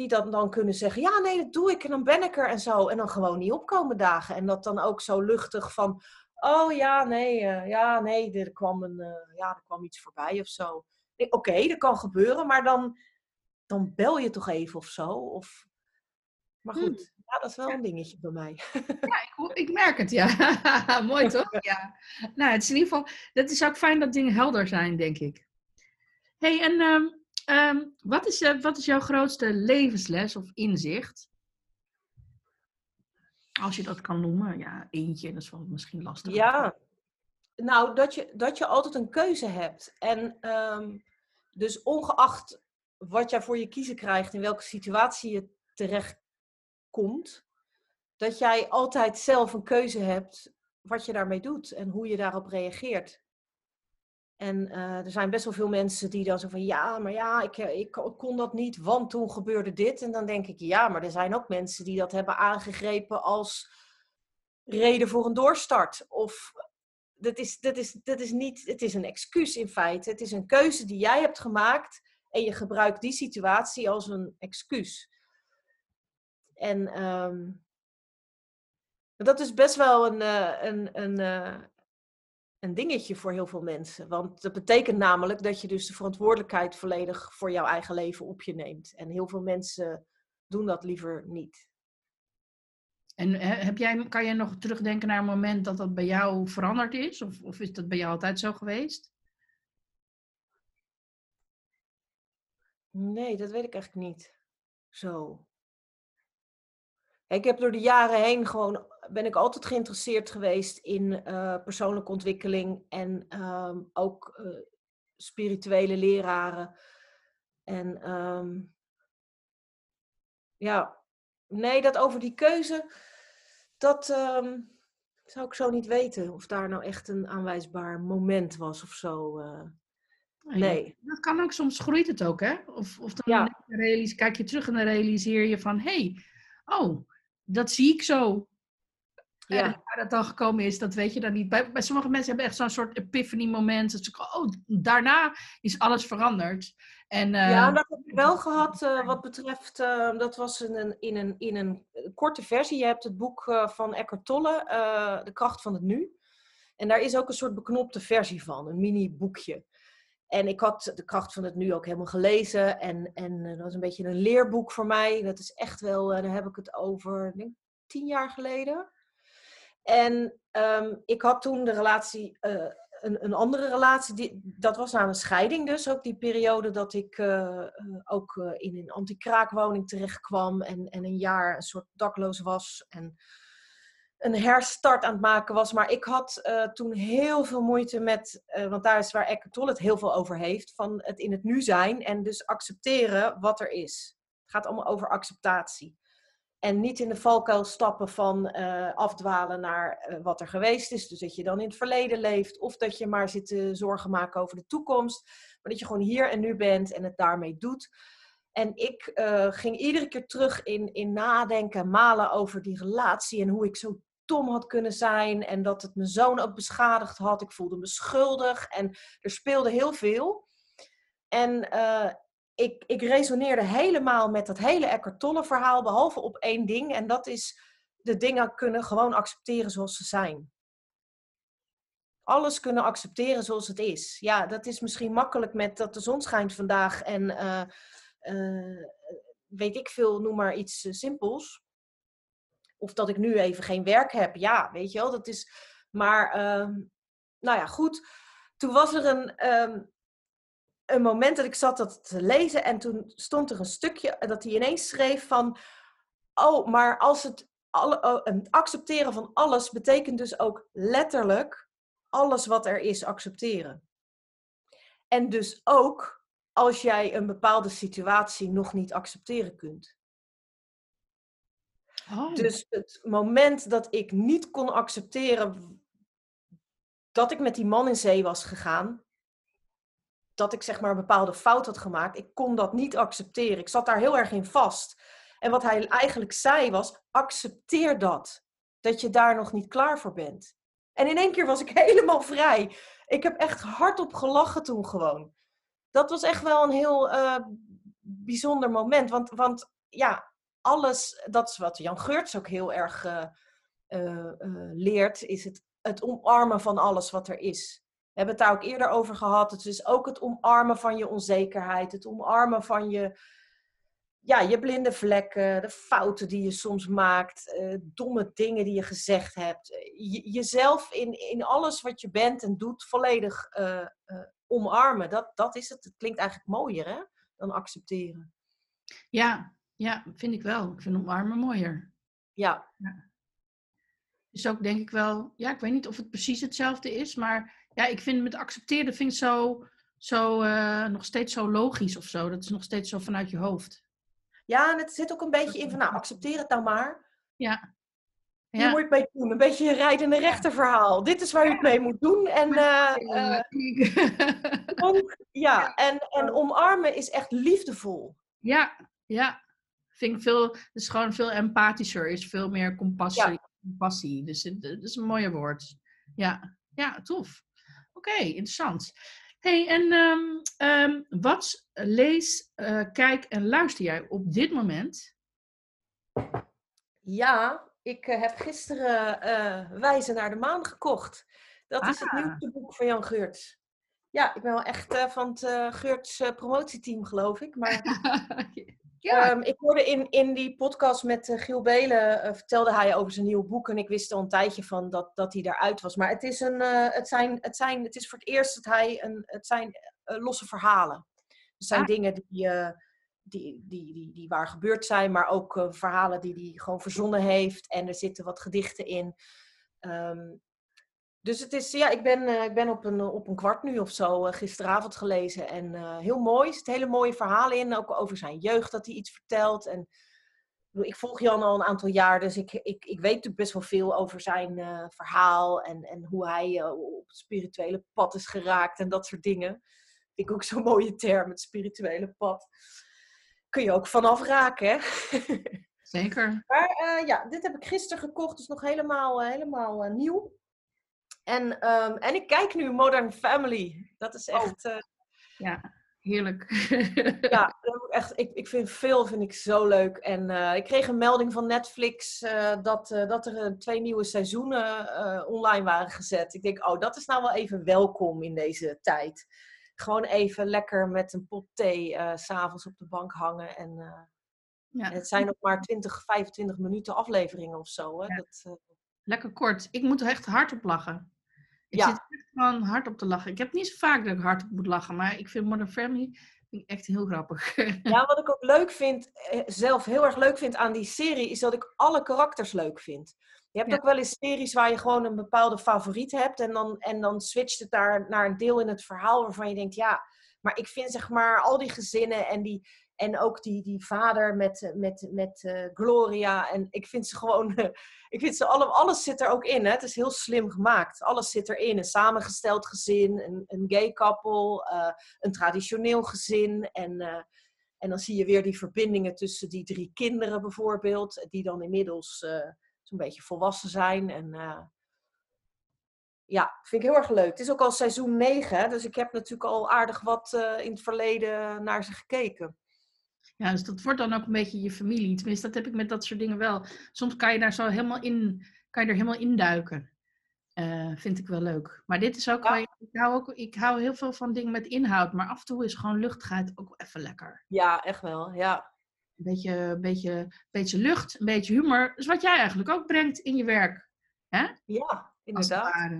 die dan, dan kunnen zeggen, ja nee, dat doe ik en dan ben ik er en zo. En dan gewoon niet opkomen dagen. En dat dan ook zo luchtig van, oh ja, nee, uh, ja, nee, er kwam, een, ja, er kwam iets voorbij of zo. Oké, okay, dat kan gebeuren, maar dan, dan bel je toch even of zo. Of... Maar goed, hmm. Ja, dat is wel een dingetje bij mij. Ja, ik, ik merk het, ja. Mooi toch? Ja. Nou, het is in ieder geval, dat is ook fijn dat dingen helder zijn, denk ik. hey, en um, Um, wat, is, uh, wat is jouw grootste levensles of inzicht? Als je dat kan noemen. Ja, eentje, dat is wel misschien lastig. Ja, nou, dat je, dat je altijd een keuze hebt. En um, dus ongeacht wat jij voor je kiezen krijgt, in welke situatie je terecht komt, dat jij altijd zelf een keuze hebt wat je daarmee doet en hoe je daarop reageert. En eh, er zijn best wel veel mensen die dan zo van ja, maar ja, ik, eh, ik kon dat niet, want toen gebeurde dit. En dan denk ik ja, maar er zijn ook mensen die dat hebben aangegrepen als reden voor een doorstart. Of dat is, dat is, dat is niet, het is een excuus in feite. Het is een keuze die jij hebt gemaakt en je gebruikt die situatie als een excuus. En ehm, dat is best wel een, uh, een, een, uh, een dingetje voor heel veel mensen. Want dat betekent namelijk dat je dus de verantwoordelijkheid volledig voor jouw eigen leven op je neemt. En heel veel mensen doen dat liever niet. En heb jij, kan je nog terugdenken naar een moment dat dat bij jou veranderd is? Of, of is dat bij jou altijd zo geweest? Nee, dat weet ik eigenlijk niet. Zo. Ik heb door de jaren heen gewoon, ben ik altijd geïnteresseerd geweest in uh, persoonlijke ontwikkeling en um, ook uh, spirituele leraren. En um, ja, nee, dat over die keuze, dat um, zou ik zo niet weten. Of daar nou echt een aanwijsbaar moment was of zo. Uh, nee. Dat kan ook, soms groeit het ook, hè? Of, of dan ja. kijk je terug en dan realiseer je van, hé, hey, oh, dat zie ik zo. Ja. En waar dat dan gekomen is, dat weet je dan niet. Bij, bij sommige mensen hebben echt zo'n soort epiphany moment. Dat ze, oh, daarna is alles veranderd. En, uh, ja, dat heb ik wel gehad uh, wat betreft, uh, dat was in een, in, een, in een korte versie. Je hebt het boek van Eckhart Tolle, De kracht van het nu. En daar is ook een soort beknopte versie van, een mini boekje. En ik had de kracht van het nu ook helemaal gelezen. En, en dat was een beetje een leerboek voor mij. Dat is echt wel, daar heb ik het over, denk tien jaar geleden. En um, ik had toen de relatie, uh, een, een, andere relatie, die, dat was na een scheiding dus. Ook die periode dat ik ook in een anti-kraakwoning terecht kwam. En, en een jaar een soort dakloos was. En een herstart aan het maken was. Maar ik had uh, toen heel veel moeite met, uh, want daar is waar Eckhart Tolle het heel veel over heeft, van het in het nu zijn en dus accepteren wat er is. Het gaat allemaal over acceptatie. En niet in de valkuil stappen van uh, afdwalen naar wat er geweest is. Dus dat je dan in het verleden leeft. Of dat je maar zit te zorgen maken over de toekomst. Maar dat je gewoon hier en nu bent en het daarmee doet. En ik ging iedere keer terug in, in nadenken, malen over die relatie. En hoe ik zo dom had kunnen zijn en dat het mijn zoon ook beschadigd had. Ik voelde me schuldig en er speelde heel veel. En uh, ik, ik resoneerde helemaal met dat hele Eckhart Tolle verhaal, behalve op één ding. En dat is de dingen kunnen gewoon accepteren zoals ze zijn. Alles kunnen accepteren zoals het is. Ja, dat is misschien makkelijk met dat de zon schijnt vandaag en uh, uh, weet ik veel, noem maar iets simpels. Of dat ik nu even geen werk heb. Ja, weet je wel, dat is. Maar, uh, nou ja, goed. Toen was er een, um, een moment dat ik zat dat te lezen. En toen stond er een stukje dat hij ineens schreef van. Oh, maar als het. Alle, het accepteren van alles betekent dus ook letterlijk alles wat er is accepteren. En dus ook als jij een bepaalde situatie nog niet accepteren kunt. Oh. Dus het moment dat ik niet kon accepteren dat ik met die man in zee was gegaan, dat ik zeg maar een bepaalde fout had gemaakt, ik kon dat niet accepteren. Ik zat daar heel erg in vast. En wat hij eigenlijk zei was: accepteer dat. Dat je daar nog niet klaar voor bent. En in één keer was ik helemaal vrij. Ik heb echt hardop gelachen toen gewoon. Dat was echt wel een heel uh, bijzonder moment. Want, want ja, alles, dat is wat Jan Geurts ook heel erg uh, uh, leert, is het, het omarmen van alles wat er is. We hebben het daar ook eerder over gehad. Het is ook het omarmen van je onzekerheid, het omarmen van je, ja, je blinde vlekken, de fouten die je soms maakt, domme dingen die je gezegd hebt. Je, jezelf in, in alles wat je bent en doet volledig omarmen. Dat, dat is het. Het klinkt eigenlijk mooier hè, dan accepteren. Ja, ja, vind ik wel. Ik vind omarmen mooier. Ja. ja. Dus ook denk ik wel, ja, ik weet niet of het precies hetzelfde is, maar ja, ik vind met accepteren vind ik zo, zo uh, nog steeds zo logisch of zo. Dat is nog steeds zo vanuit je hoofd. Ja, en het zit ook een beetje in van, nou, accepteer het nou maar. Ja. Hier moet je het mee doen. Een beetje een rijdende rechterverhaal. Dit is waar je het mee moet doen. En, uh, uh, ja, en, en omarmen is echt liefdevol. Ja, ja. Vind ik veel, het is gewoon veel empathischer, is veel meer compassie. Ja. compassie. Dus het, is een mooie woord. Ja, ja tof. Oké, interessant. hey, en um, um, wat lees, uh, kijk en luister jij op dit moment? Ja, ik uh, heb gisteren uh, Wijzen naar de Maan gekocht. Dat ah. is het ah. nieuwste boek van Jan Geurts. Ja, ik ben wel echt uh, van het Geurts promotieteam, geloof ik. Maar ja. um, ik hoorde in, in die podcast met Giel Belen, vertelde hij over zijn nieuwe boek. En ik wist al een tijdje van dat, dat hij daaruit was. Maar het is, een, het, zijn, het, zijn, het is voor het eerst dat hij een, het zijn losse verhalen. Het zijn ah. dingen die die, die, die, die waar gebeurd zijn, maar ook verhalen die hij gewoon verzonnen heeft. En er zitten wat gedichten in. Um, dus het is, ja, ik ben, uh, ik ben op, een, op een kwart nu of zo uh, gisteravond gelezen. En heel mooi. Er zitten hele mooie verhalen in. Ook over zijn jeugd dat hij iets vertelt. En ik volg Jan al een aantal jaar, dus ik, ik, ik weet natuurlijk best wel veel over zijn verhaal. En, en hoe hij op het spirituele pad is geraakt en dat soort dingen. Vind ik ook zo'n mooie term, het spirituele pad kun je ook vanaf raken. Hè? Zeker. Maar ja, dit heb ik gisteren gekocht, dus nog helemaal, helemaal nieuw. En, um, en ik kijk nu Modern Family. Dat is oh. echt. Oh. ja, heerlijk. ja, echt, ik, ik vind veel vind ik zo leuk. En ik kreeg een melding van Netflix dat, dat er twee nieuwe seizoenen online waren gezet. Ik denk, oh, dat is nou wel even welkom in deze tijd gewoon even lekker met een pot thee uh, s'avonds op de bank hangen. En, ja. het zijn nog maar 20, 25 minuten afleveringen of zo. Hè? Ja. Dat. Lekker kort. Ik moet er echt hard op lachen. Ik ja. zit echt gewoon hard op te lachen. Ik heb niet zo vaak dat ik hard op moet lachen, maar ik vind Modern Family echt heel grappig. Ja, wat ik ook leuk vind, zelf heel erg leuk vind aan die serie, is dat ik alle karakters leuk vind. Je hebt ook wel eens series waar je gewoon een bepaalde favoriet hebt en dan, en dan switcht het daar naar een deel in het verhaal waarvan je denkt, ja, maar ik vind zeg maar al die gezinnen en, die, en ook die, die vader met, met, met uh, Gloria en ik vind ze gewoon, ik vind ze alle, alles zit er ook in. Hè? Het is heel slim gemaakt. Alles zit erin. Een samengesteld gezin, een, een gay couple, uh, een traditioneel gezin en... En dan zie je weer die verbindingen tussen die drie kinderen bijvoorbeeld, die dan inmiddels zo'n beetje volwassen zijn. En ja, vind ik heel erg leuk. Het is ook al seizoen 9, dus ik heb natuurlijk al aardig wat in het verleden naar ze gekeken. Ja, dus dat wordt dan ook een beetje je familie. Tenminste, dat heb ik met dat soort dingen wel. Soms kan je daar zo helemaal in, kan je er helemaal induiken. Uh, vind ik wel leuk. Maar dit is ook, ja. ik, hou ook, ik hou heel veel van dingen met inhoud, maar af en toe is gewoon luchtigheid ook even lekker. Ja, echt wel, ja. Een beetje, beetje, beetje lucht, een beetje humor. Dat is wat jij eigenlijk ook brengt in je werk. Hè? Ja, inderdaad.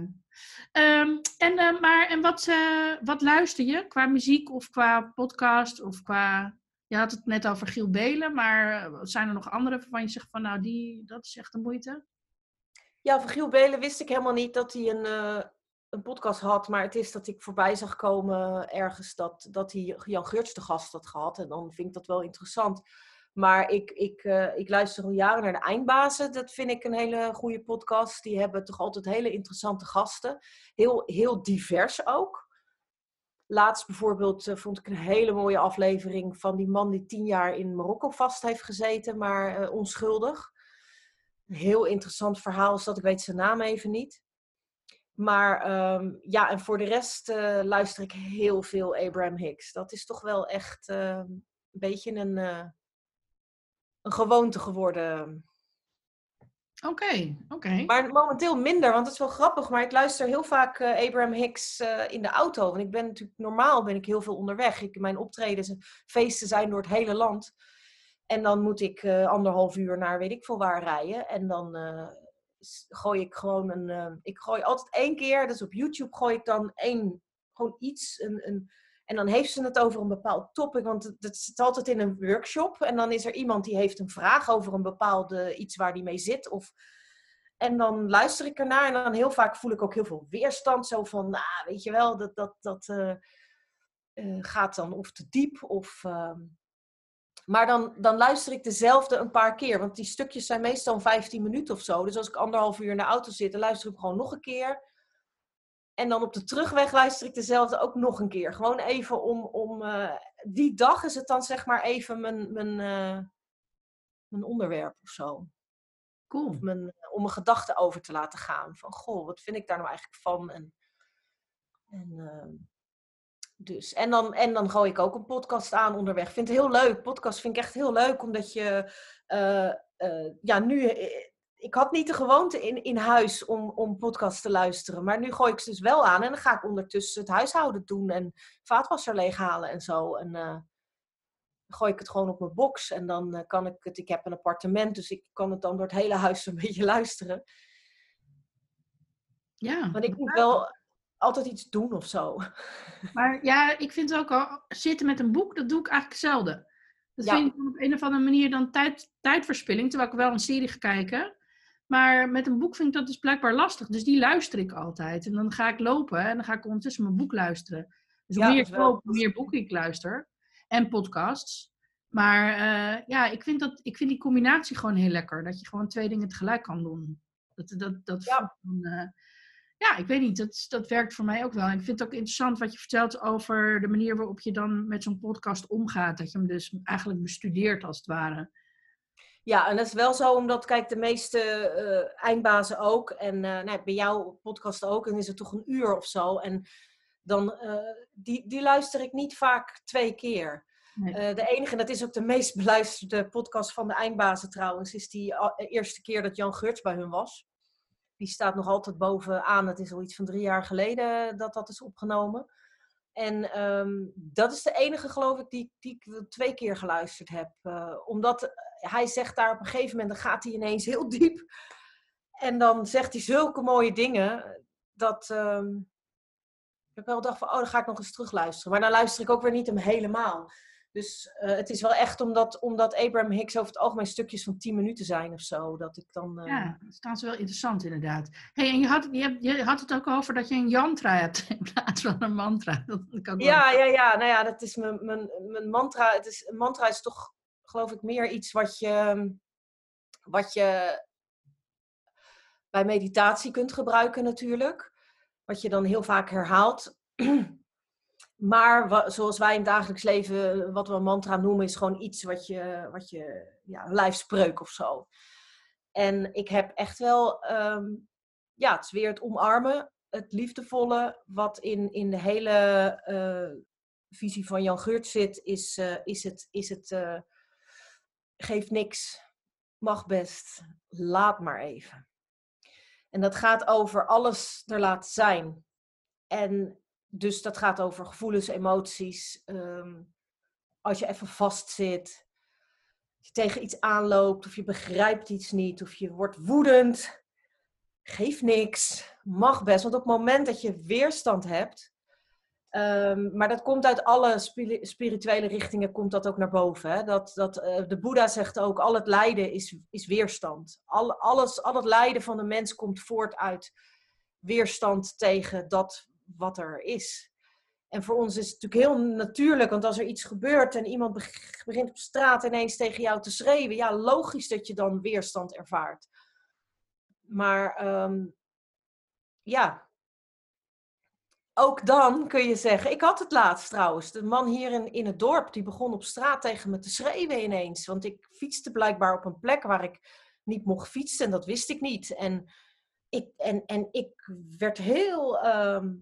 Um, en, uh, maar, en wat, uh, wat luister je qua muziek of qua podcast of qua... Je had het net over Giel Belen, maar zijn er nog andere waarvan je zegt van nou, die, dat is echt de moeite? Ja, van Giel Belen wist ik helemaal niet dat hij een, uh, een podcast had. Maar het is dat ik voorbij zag komen ergens dat, dat hij Jan Geurts de gast had gehad. En dan vind ik dat wel interessant. Maar ik, ik, ik luister al jaren naar de Eindbazen. Dat vind ik een hele goede podcast. Die hebben toch altijd hele interessante gasten. Heel, heel divers ook. Laatst bijvoorbeeld uh, vond ik een hele mooie aflevering van die man die tien jaar in Marokko vast heeft gezeten, maar uh, onschuldig. Een heel interessant verhaal is dat, ik weet zijn naam even niet. Maar um, ja, en voor de rest luister ik heel veel Abraham Hicks. Dat is toch wel echt ehm, een beetje een een gewoonte geworden. Oké, oké. Maar momenteel minder, want het is wel grappig. Maar ik luister heel vaak uh, Abraham Hicks uh, in de auto. Want ik ben natuurlijk normaal ben ik heel veel onderweg. Ik, mijn optredens en feesten zijn door het hele land. En dan moet ik uh, anderhalf uur naar weet ik veel waar rijden. En dan gooi ik gewoon een. ik gooi altijd één keer, dus op YouTube gooi ik dan één, gewoon iets, een, een en dan heeft ze het over een bepaald topic, want het zit altijd in een workshop. En dan is er iemand die heeft een vraag over een bepaalde iets waar die mee zit. Of, en dan luister ik ernaar en dan heel vaak voel ik ook heel veel weerstand. Zo van, nou, weet je wel, dat, dat, dat uh, uh, gaat dan of te diep of... Uh, Maar dan, dan luister ik dezelfde een paar keer. Want die stukjes zijn meestal 15 minuten of zo. Dus als ik anderhalf uur in de auto zit, dan luister ik gewoon nog een keer. En dan op de terugweg luister ik dezelfde ook nog een keer. Gewoon even om, om uh, die dag is het dan zeg maar even mijn, mijn, uh, mijn onderwerp of zo. Cool. Of mijn, om mijn gedachten over te laten gaan. Van goh, wat vind ik daar nou eigenlijk van? En, en, uh, dus. en, dan, en dan gooi ik ook een podcast aan onderweg. Ik vind het heel leuk. Podcast vind ik echt heel leuk, omdat je ja, nu ik had niet de gewoonte in, in huis om, om podcasts te luisteren. Maar nu gooi ik ze dus wel aan. En dan ga ik ondertussen het huishouden doen. En vaatwasser leeghalen en zo. En uh, dan gooi ik het gewoon op mijn box. En dan uh, kan ik het... Ik heb een appartement, dus ik kan het dan door het hele huis een beetje luisteren. Ja. Want ik moet wel altijd iets doen of zo. Maar ja, ik vind ook al... Zitten met een boek, dat doe ik eigenlijk zelden. Dat ja. vind ik op een of andere manier dan tijd, tijdverspilling. Terwijl ik wel een serie ga kijken. Maar met een boek vind ik dat dus blijkbaar lastig. Dus die luister ik altijd. En dan ga ik lopen en dan ga ik ondertussen mijn boek luisteren. Dus hoe Ja, meer ik loop, hoe meer boeken ik luister. En podcasts. Maar eh, ja, ik vind, dat, ik vind die combinatie gewoon heel lekker. Dat je gewoon twee dingen tegelijk kan doen. Dat, dat, dat Ja. eh, ja, ik weet niet. Dat, dat werkt voor mij ook wel. En ik vind het ook interessant wat je vertelt over de manier waarop je dan met zo'n podcast omgaat. Dat je hem dus eigenlijk bestudeert als het ware. Ja, en dat is wel zo, omdat, kijk, de meeste eh, eindbazen ook. En eh, nou, bij jouw podcast ook. En is het toch een uur of zo. En dan, eh, die, die luister ik niet vaak twee keer. Nee. De enige, en dat is ook de meest beluisterde podcast van de eindbazen trouwens, is die eerste keer dat Jan Geurts bij hun was. Die staat nog altijd bovenaan. Het is al iets van drie jaar geleden dat dat is opgenomen. En ehm, dat is de enige, geloof ik, die, die ik twee keer geluisterd heb. Omdat hij zegt daar op een gegeven moment, dan gaat hij ineens heel diep. En dan zegt hij zulke mooie dingen, dat ehm, ik wel dacht van, oh, dan ga ik nog eens terugluisteren. Maar dan luister ik ook weer niet hem helemaal. Dus eh, het is wel echt omdat, omdat Abraham Hicks over het algemeen stukjes van 10 minuten zijn of zo, dat ik dan... eh, Ja, dat staan ze wel interessant inderdaad. hey, en je had, je, hebt- je had het ook over dat je een yantra hebt in plaats van een mantra. Dat wel- Ja, ja, ja. Nou ja, dat is mijn, mijn, mijn mantra. Het is, een mantra is toch, geloof ik, meer iets wat je, wat je bij meditatie kunt gebruiken natuurlijk. Wat je dan heel vaak herhaalt. Maar zoals wij in het dagelijks leven, wat we een mantra noemen, is gewoon iets wat je, wat je ja, lijfspreuk of zo. En ik heb echt wel, ehm, ja, het is weer het omarmen, het liefdevolle, wat in, in de hele eh, visie van Jan Geurt zit, is, eh, is het, is het eh, geef niks, mag best, laat maar even. En dat gaat over alles er laten zijn. En dus dat gaat over gevoelens, emoties. ehm, als je even vastzit, als je tegen iets aanloopt, of je begrijpt iets niet, of je wordt woedend. Geef niks, mag best. Want op het moment dat je weerstand hebt, ehm, maar dat komt uit alle spiri- spirituele richtingen, komt dat ook naar boven. Hè? Dat, dat, eh, de Boeddha zegt ook, al het lijden is, is weerstand. Al, alles, al het lijden van de mens komt voort uit weerstand tegen dat wat er is. En voor ons is het natuurlijk heel natuurlijk, want als er iets gebeurt en iemand beg- begint op straat ineens tegen jou te schreeuwen, ja, logisch dat je dan weerstand ervaart. Maar ehm, ja, ook dan kun je zeggen, ik had het laatst trouwens, de man hier in, in het dorp, die begon op straat tegen me te schreeuwen ineens. Want ik fietste blijkbaar op een plek waar ik niet mocht fietsen en dat wist ik niet. En ik, en, en ik werd heel, ehm,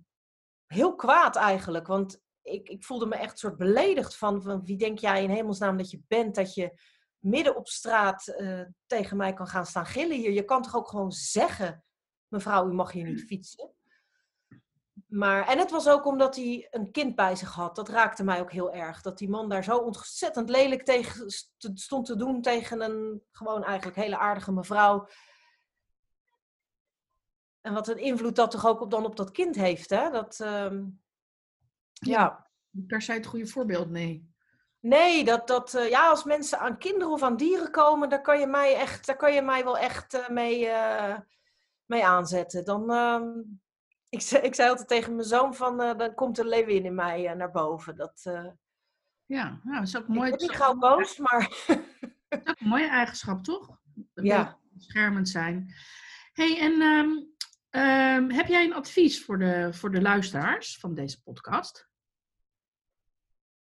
heel kwaad eigenlijk, want ik, ik voelde me echt een soort beledigd van, van wie denk jij in hemelsnaam dat je bent, dat je midden op straat eh, tegen mij kan gaan staan gillen hier. Je kan toch ook gewoon zeggen, mevrouw, u mag hier niet fietsen. Maar, en het was ook omdat hij een kind bij zich had. Dat raakte mij ook heel erg. Dat die man daar zo ontzettend lelijk tegen st- stond te doen tegen een gewoon eigenlijk hele aardige mevrouw. En wat een invloed dat toch ook op, dan op dat kind heeft, hè? Dat, ehm, ja. Per se het goede voorbeeld, nee. Nee, dat, dat, eh, ja, als mensen aan kinderen of aan dieren komen, daar kan je mij, echt, daar kan je mij wel echt eh, mee, eh, mee aanzetten. Dan, ehm, ik, zei, ik zei altijd tegen mijn zoon van, eh, dan komt een leeuwin in mij eh, naar boven. Dat, eh, Ja, nou, dat is ook Ik mooi. word dat niet gauw boos, maar dat is ook een mooie eigenschap, toch? Een Ja. Beschermend zijn. hey, en ehm, ehm, heb jij een advies voor de, voor de luisteraars van deze podcast?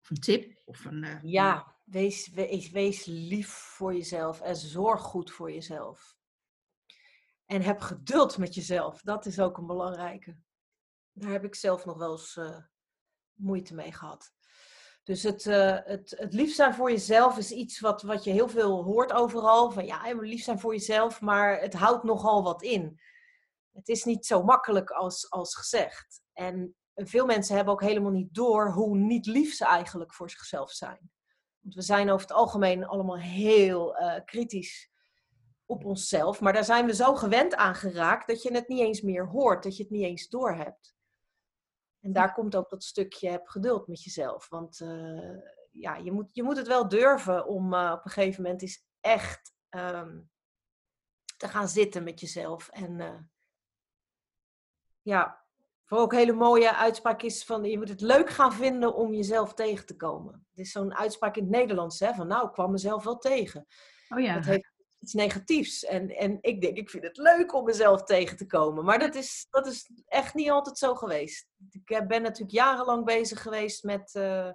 Of een tip? Of een, ja, wees, wees, wees lief voor jezelf en zorg goed voor jezelf. En heb geduld met jezelf. Dat is ook een belangrijke. Daar heb ik zelf nog wel eens eh, moeite mee gehad. Dus het, eh, het, het lief zijn voor jezelf is iets wat, wat je heel veel hoort overal. Van ja, lief zijn voor jezelf, maar het houdt nogal wat in. Het is niet zo makkelijk als, als gezegd. En veel mensen hebben ook helemaal niet door hoe niet lief ze eigenlijk voor zichzelf zijn. Want we zijn over het algemeen allemaal heel eh, kritisch op onszelf. Maar daar zijn we zo gewend aan geraakt dat je het niet eens meer hoort, dat je het niet eens doorhebt. En daar komt ook dat stukje heb geduld met jezelf. Want eh, ja, je moet, je moet het wel durven om eh, op een gegeven moment eens echt ehm, te gaan zitten met jezelf. En eh, ja, voor ook een hele mooie uitspraak is van je moet het leuk gaan vinden om jezelf tegen te komen. Het is zo'n uitspraak in het Nederlands, hè, van nou, ik kwam mezelf wel tegen. Oh ja, Dat heeft iets negatiefs. En, en ik denk, ik vind het leuk om mezelf tegen te komen. Maar dat is, dat is echt niet altijd zo geweest. Ik ben natuurlijk jarenlang bezig geweest met. eh,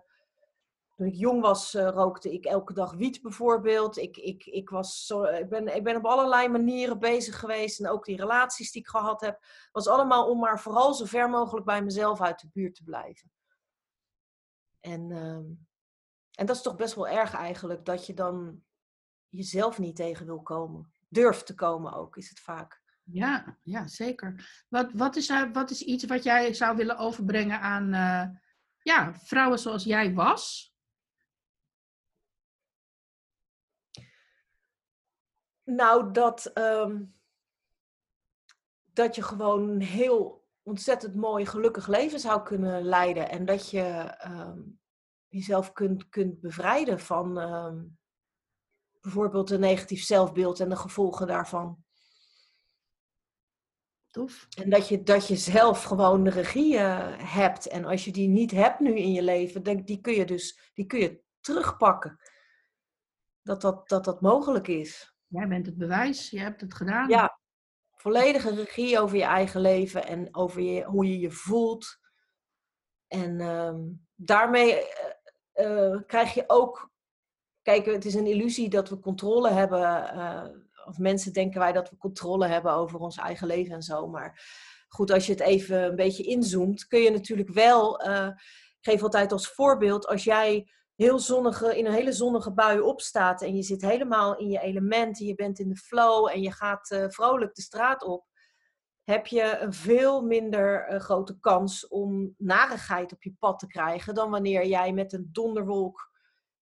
toen ik jong was, eh, rookte ik elke dag wiet bijvoorbeeld. Ik, ik, ik, was zo, ik, ben, ik ben op allerlei manieren bezig geweest. En ook die relaties die ik gehad heb, was allemaal om maar vooral zo ver mogelijk bij mezelf uit de buurt te blijven. En, ehm, en dat is toch best wel erg eigenlijk, dat je dan jezelf niet tegen wil komen. Durft te komen ook, is het vaak. ja, ja, zeker. Wat, wat, is, eh, wat is iets wat jij zou willen overbrengen aan eh, ja, vrouwen zoals jij was? Nou, dat, ehm, dat je gewoon een heel ontzettend mooi, gelukkig leven zou kunnen leiden. En dat je ehm, jezelf kunt, kunt bevrijden van ehm, bijvoorbeeld een negatief zelfbeeld en de gevolgen daarvan. Tof. En dat je, dat je zelf gewoon de regie eh, hebt. En als je die niet hebt nu in je leven, denk, die kun je dus die kun je terugpakken. Dat dat, dat dat mogelijk is. Jij bent het bewijs, je hebt het gedaan. Ja, volledige regie over je eigen leven en over je, hoe je je voelt. En ehm, daarmee eh, eh, krijg je ook. Kijk, het is een illusie dat we controle hebben. eh, of mensen denken wij dat we controle hebben over ons eigen leven en zo. Maar goed, als je het even een beetje inzoomt, kun je natuurlijk wel. eh, ik geef altijd als voorbeeld, als jij heel zonnige, in een hele zonnige bui opstaat en je zit helemaal in je element en je bent in de flow en je gaat eh, vrolijk de straat op, heb je een veel minder grote kans om narigheid op je pad te krijgen dan wanneer jij met een donderwolk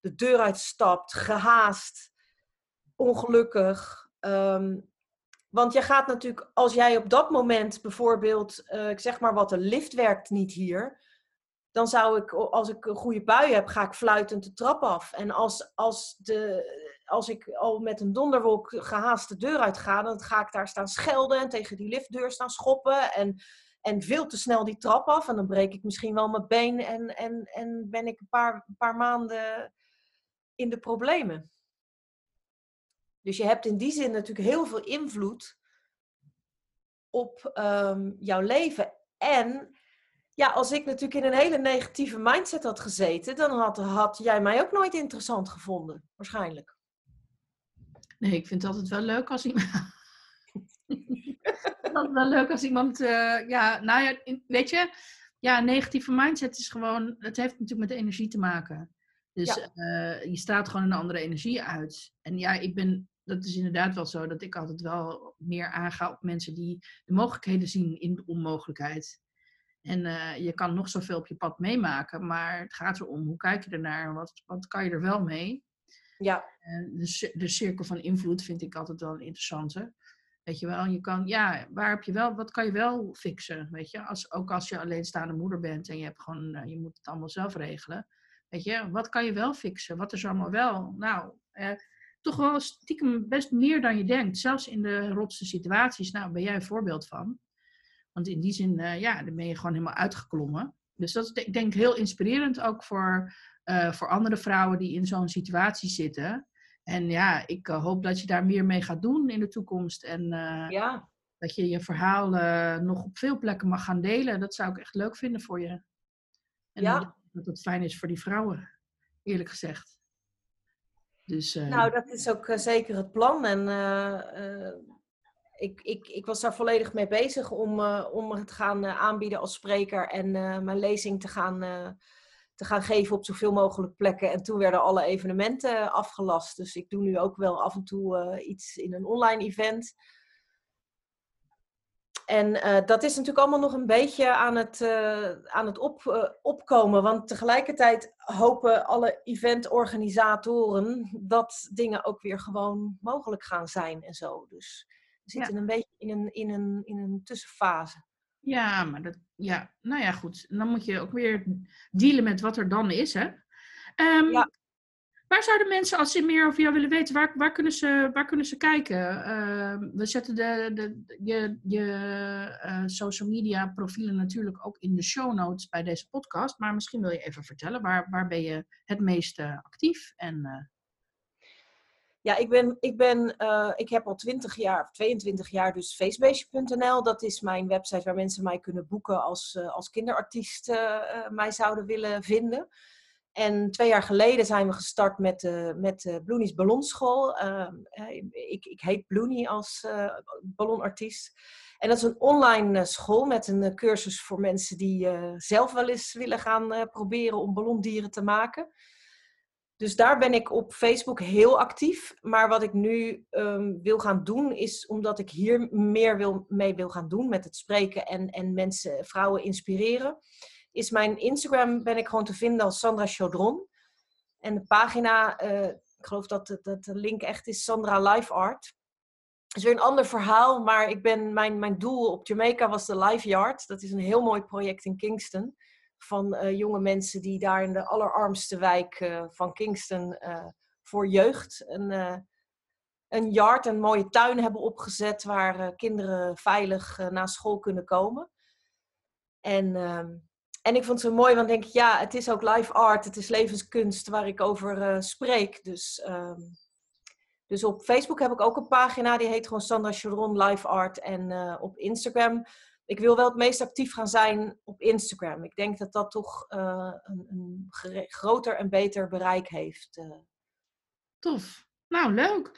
de deur uitstapt, gehaast, ongelukkig. Ehm, want je gaat natuurlijk, als jij op dat moment bijvoorbeeld, eh, ik zeg maar wat, de lift werkt niet hier, dan zou ik, als ik een goede bui heb, ga ik fluitend de trap af. En als, als, de, als ik al met een donderwolk gehaast de deur uit ga, dan ga ik daar staan schelden en tegen die liftdeur staan schoppen. En, en veel te snel die trap af. En dan breek ik misschien wel mijn been en, en, en ben ik een paar, een paar maanden in de problemen. Dus je hebt in die zin natuurlijk heel veel invloed op ehm, jouw leven. En ja, als ik natuurlijk in een hele negatieve mindset had gezeten, dan had, had jij mij ook nooit interessant gevonden, waarschijnlijk. Nee, ik vind het altijd wel leuk als iemand. altijd wel leuk als iemand. eh, ja, nou ja, weet je, ja, negatieve mindset is gewoon. Het heeft natuurlijk met energie te maken. Dus Ja. eh, je straalt gewoon een andere energie uit. En ja, ik ben. Dat is inderdaad wel zo dat ik altijd wel meer aanga op mensen die de mogelijkheden zien in de onmogelijkheid. En eh, je kan nog zoveel op je pad meemaken, maar het gaat erom hoe kijk je ernaar? Wat, wat kan je er wel mee? Ja, En de cirkel van invloed vind ik altijd wel een interessante. Weet je wel, je kan, ja, waar heb je wel, wat kan je wel fixen? Weet je, als, ook als je alleenstaande moeder bent en je hebt gewoon, eh, je moet het allemaal zelf regelen. Weet je, wat kan je wel fixen? Wat is allemaal wel? Nou, eh, toch wel stiekem best meer dan je denkt. Zelfs in de rotste situaties, nou, ben jij een voorbeeld van. Want in die zin, eh, ja, dan ben je gewoon helemaal uitgeklommen. Dus dat is ik denk heel inspirerend ook voor, eh, voor andere vrouwen die in zo'n situatie zitten. En ja, ik eh, hoop dat je daar meer mee gaat doen in de toekomst. En Ja, dat je je verhaal nog op veel plekken mag gaan delen. Dat zou ik echt leuk vinden voor je. En Ja. Dat het fijn is voor die vrouwen, eerlijk gezegd. Dus, eh, nou dat is ook eh, zeker het plan. En eh, ik, ik, ik was daar volledig mee bezig om, om het gaan aanbieden als spreker en mijn lezing te gaan, te gaan geven op zoveel mogelijk plekken. En toen werden alle evenementen afgelast. Dus ik doe nu ook wel af en toe iets in een online event. En eh, dat is natuurlijk allemaal nog een beetje aan het, eh, aan het op, eh, opkomen. Want tegelijkertijd hopen alle eventorganisatoren dat dingen ook weer gewoon mogelijk gaan zijn en zo. Dus we zitten een beetje in een, in, een, in een tussenfase. Ja, maar dat, ja, nou ja, goed. Dan moet je ook weer dealen met wat er dan is, hè? Ehm, Ja. Waar zouden mensen, als ze meer over jou willen weten, waar, waar, kunnen, ze, waar kunnen ze kijken? Ehm, we zetten de, de, je, je eh, social media profielen natuurlijk ook in de show notes bij deze podcast. Maar misschien wil je even vertellen, waar, waar ben je het meest eh, actief? En, eh, Ja, ik, ben, ik, ben, ik heb al 20 jaar, of 22 jaar, dus facebeestje.nl. Dat is mijn website waar mensen mij kunnen boeken als, als kinderartiest mij zouden willen vinden. En twee jaar geleden zijn we gestart met, de met de Bloonies Ballonschool. Ehm, eh, ik, ik heet Bloonie als eh, ballonartiest. En dat is een online eh, school met een cursus voor mensen die zelf wel eens willen gaan proberen om ballondieren te maken. Dus daar ben ik op Facebook heel actief. Maar wat ik nu ehm, wil gaan doen, is omdat ik hier meer wil, mee wil gaan doen met het spreken en, en mensen, vrouwen inspireren. Is mijn Instagram ben ik gewoon te vinden als Sandra Chaudron. En de pagina, eh, ik geloof dat, de- dat de link echt is Sandra Life Art. Is weer een ander verhaal, maar ik ben, mijn, mijn doel op Jamaica was de Life Yard. Dat is een heel mooi project in Kingston van eh, jonge mensen die daar in de allerarmste wijk eh, van Kingston voor jeugd een, een yard, een mooie tuin hebben opgezet waar kinderen veilig naar school kunnen komen. En, ehm, en ik vond het zo mooi, want ik denk, ja, het is ook live art, het is levenskunst waar ik over eh, spreek. Dus, ehm, dus op Facebook heb ik ook een pagina, die heet gewoon Sandra Charon Live Art. En eh, op Instagram ik wil wel het meest actief gaan zijn op Instagram. Ik denk dat dat toch eh, een, een groter en beter bereik heeft. Tof. Nou, leuk.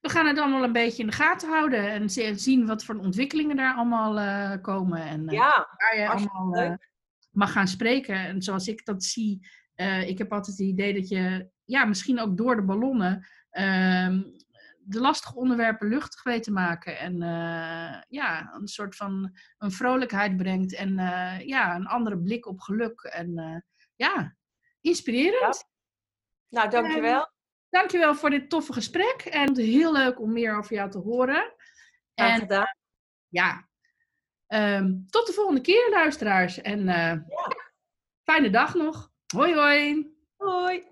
We gaan het allemaal een beetje in de gaten houden en zi- zien wat voor ontwikkelingen daar allemaal komen. En ja, waar je allemaal leuk. Mag gaan spreken. En zoals ik dat zie, eh, ik heb altijd het idee dat je, ja, misschien ook door de ballonnen, ehm, de lastige onderwerpen luchtig weet te maken. En eh, ja, een soort van een vrolijkheid brengt en eh, ja, een andere blik op geluk. En ja, inspirerend. nou, dankjewel. Dankjewel voor dit toffe gesprek. En heel leuk om meer over jou te horen. En ja, ehm, tot de volgende keer, luisteraars. En eh, fijne dag nog. Hoi, hoi. Hoi.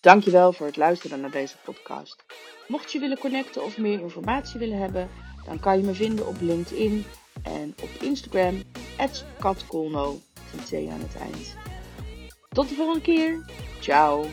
Dankjewel voor het luisteren naar deze podcast. Mocht je willen connecten of meer informatie willen hebben, dan kan je me vinden op LinkedIn en op Instagram, katkolno, met aan het eind. Tot de volgende keer. Ciao.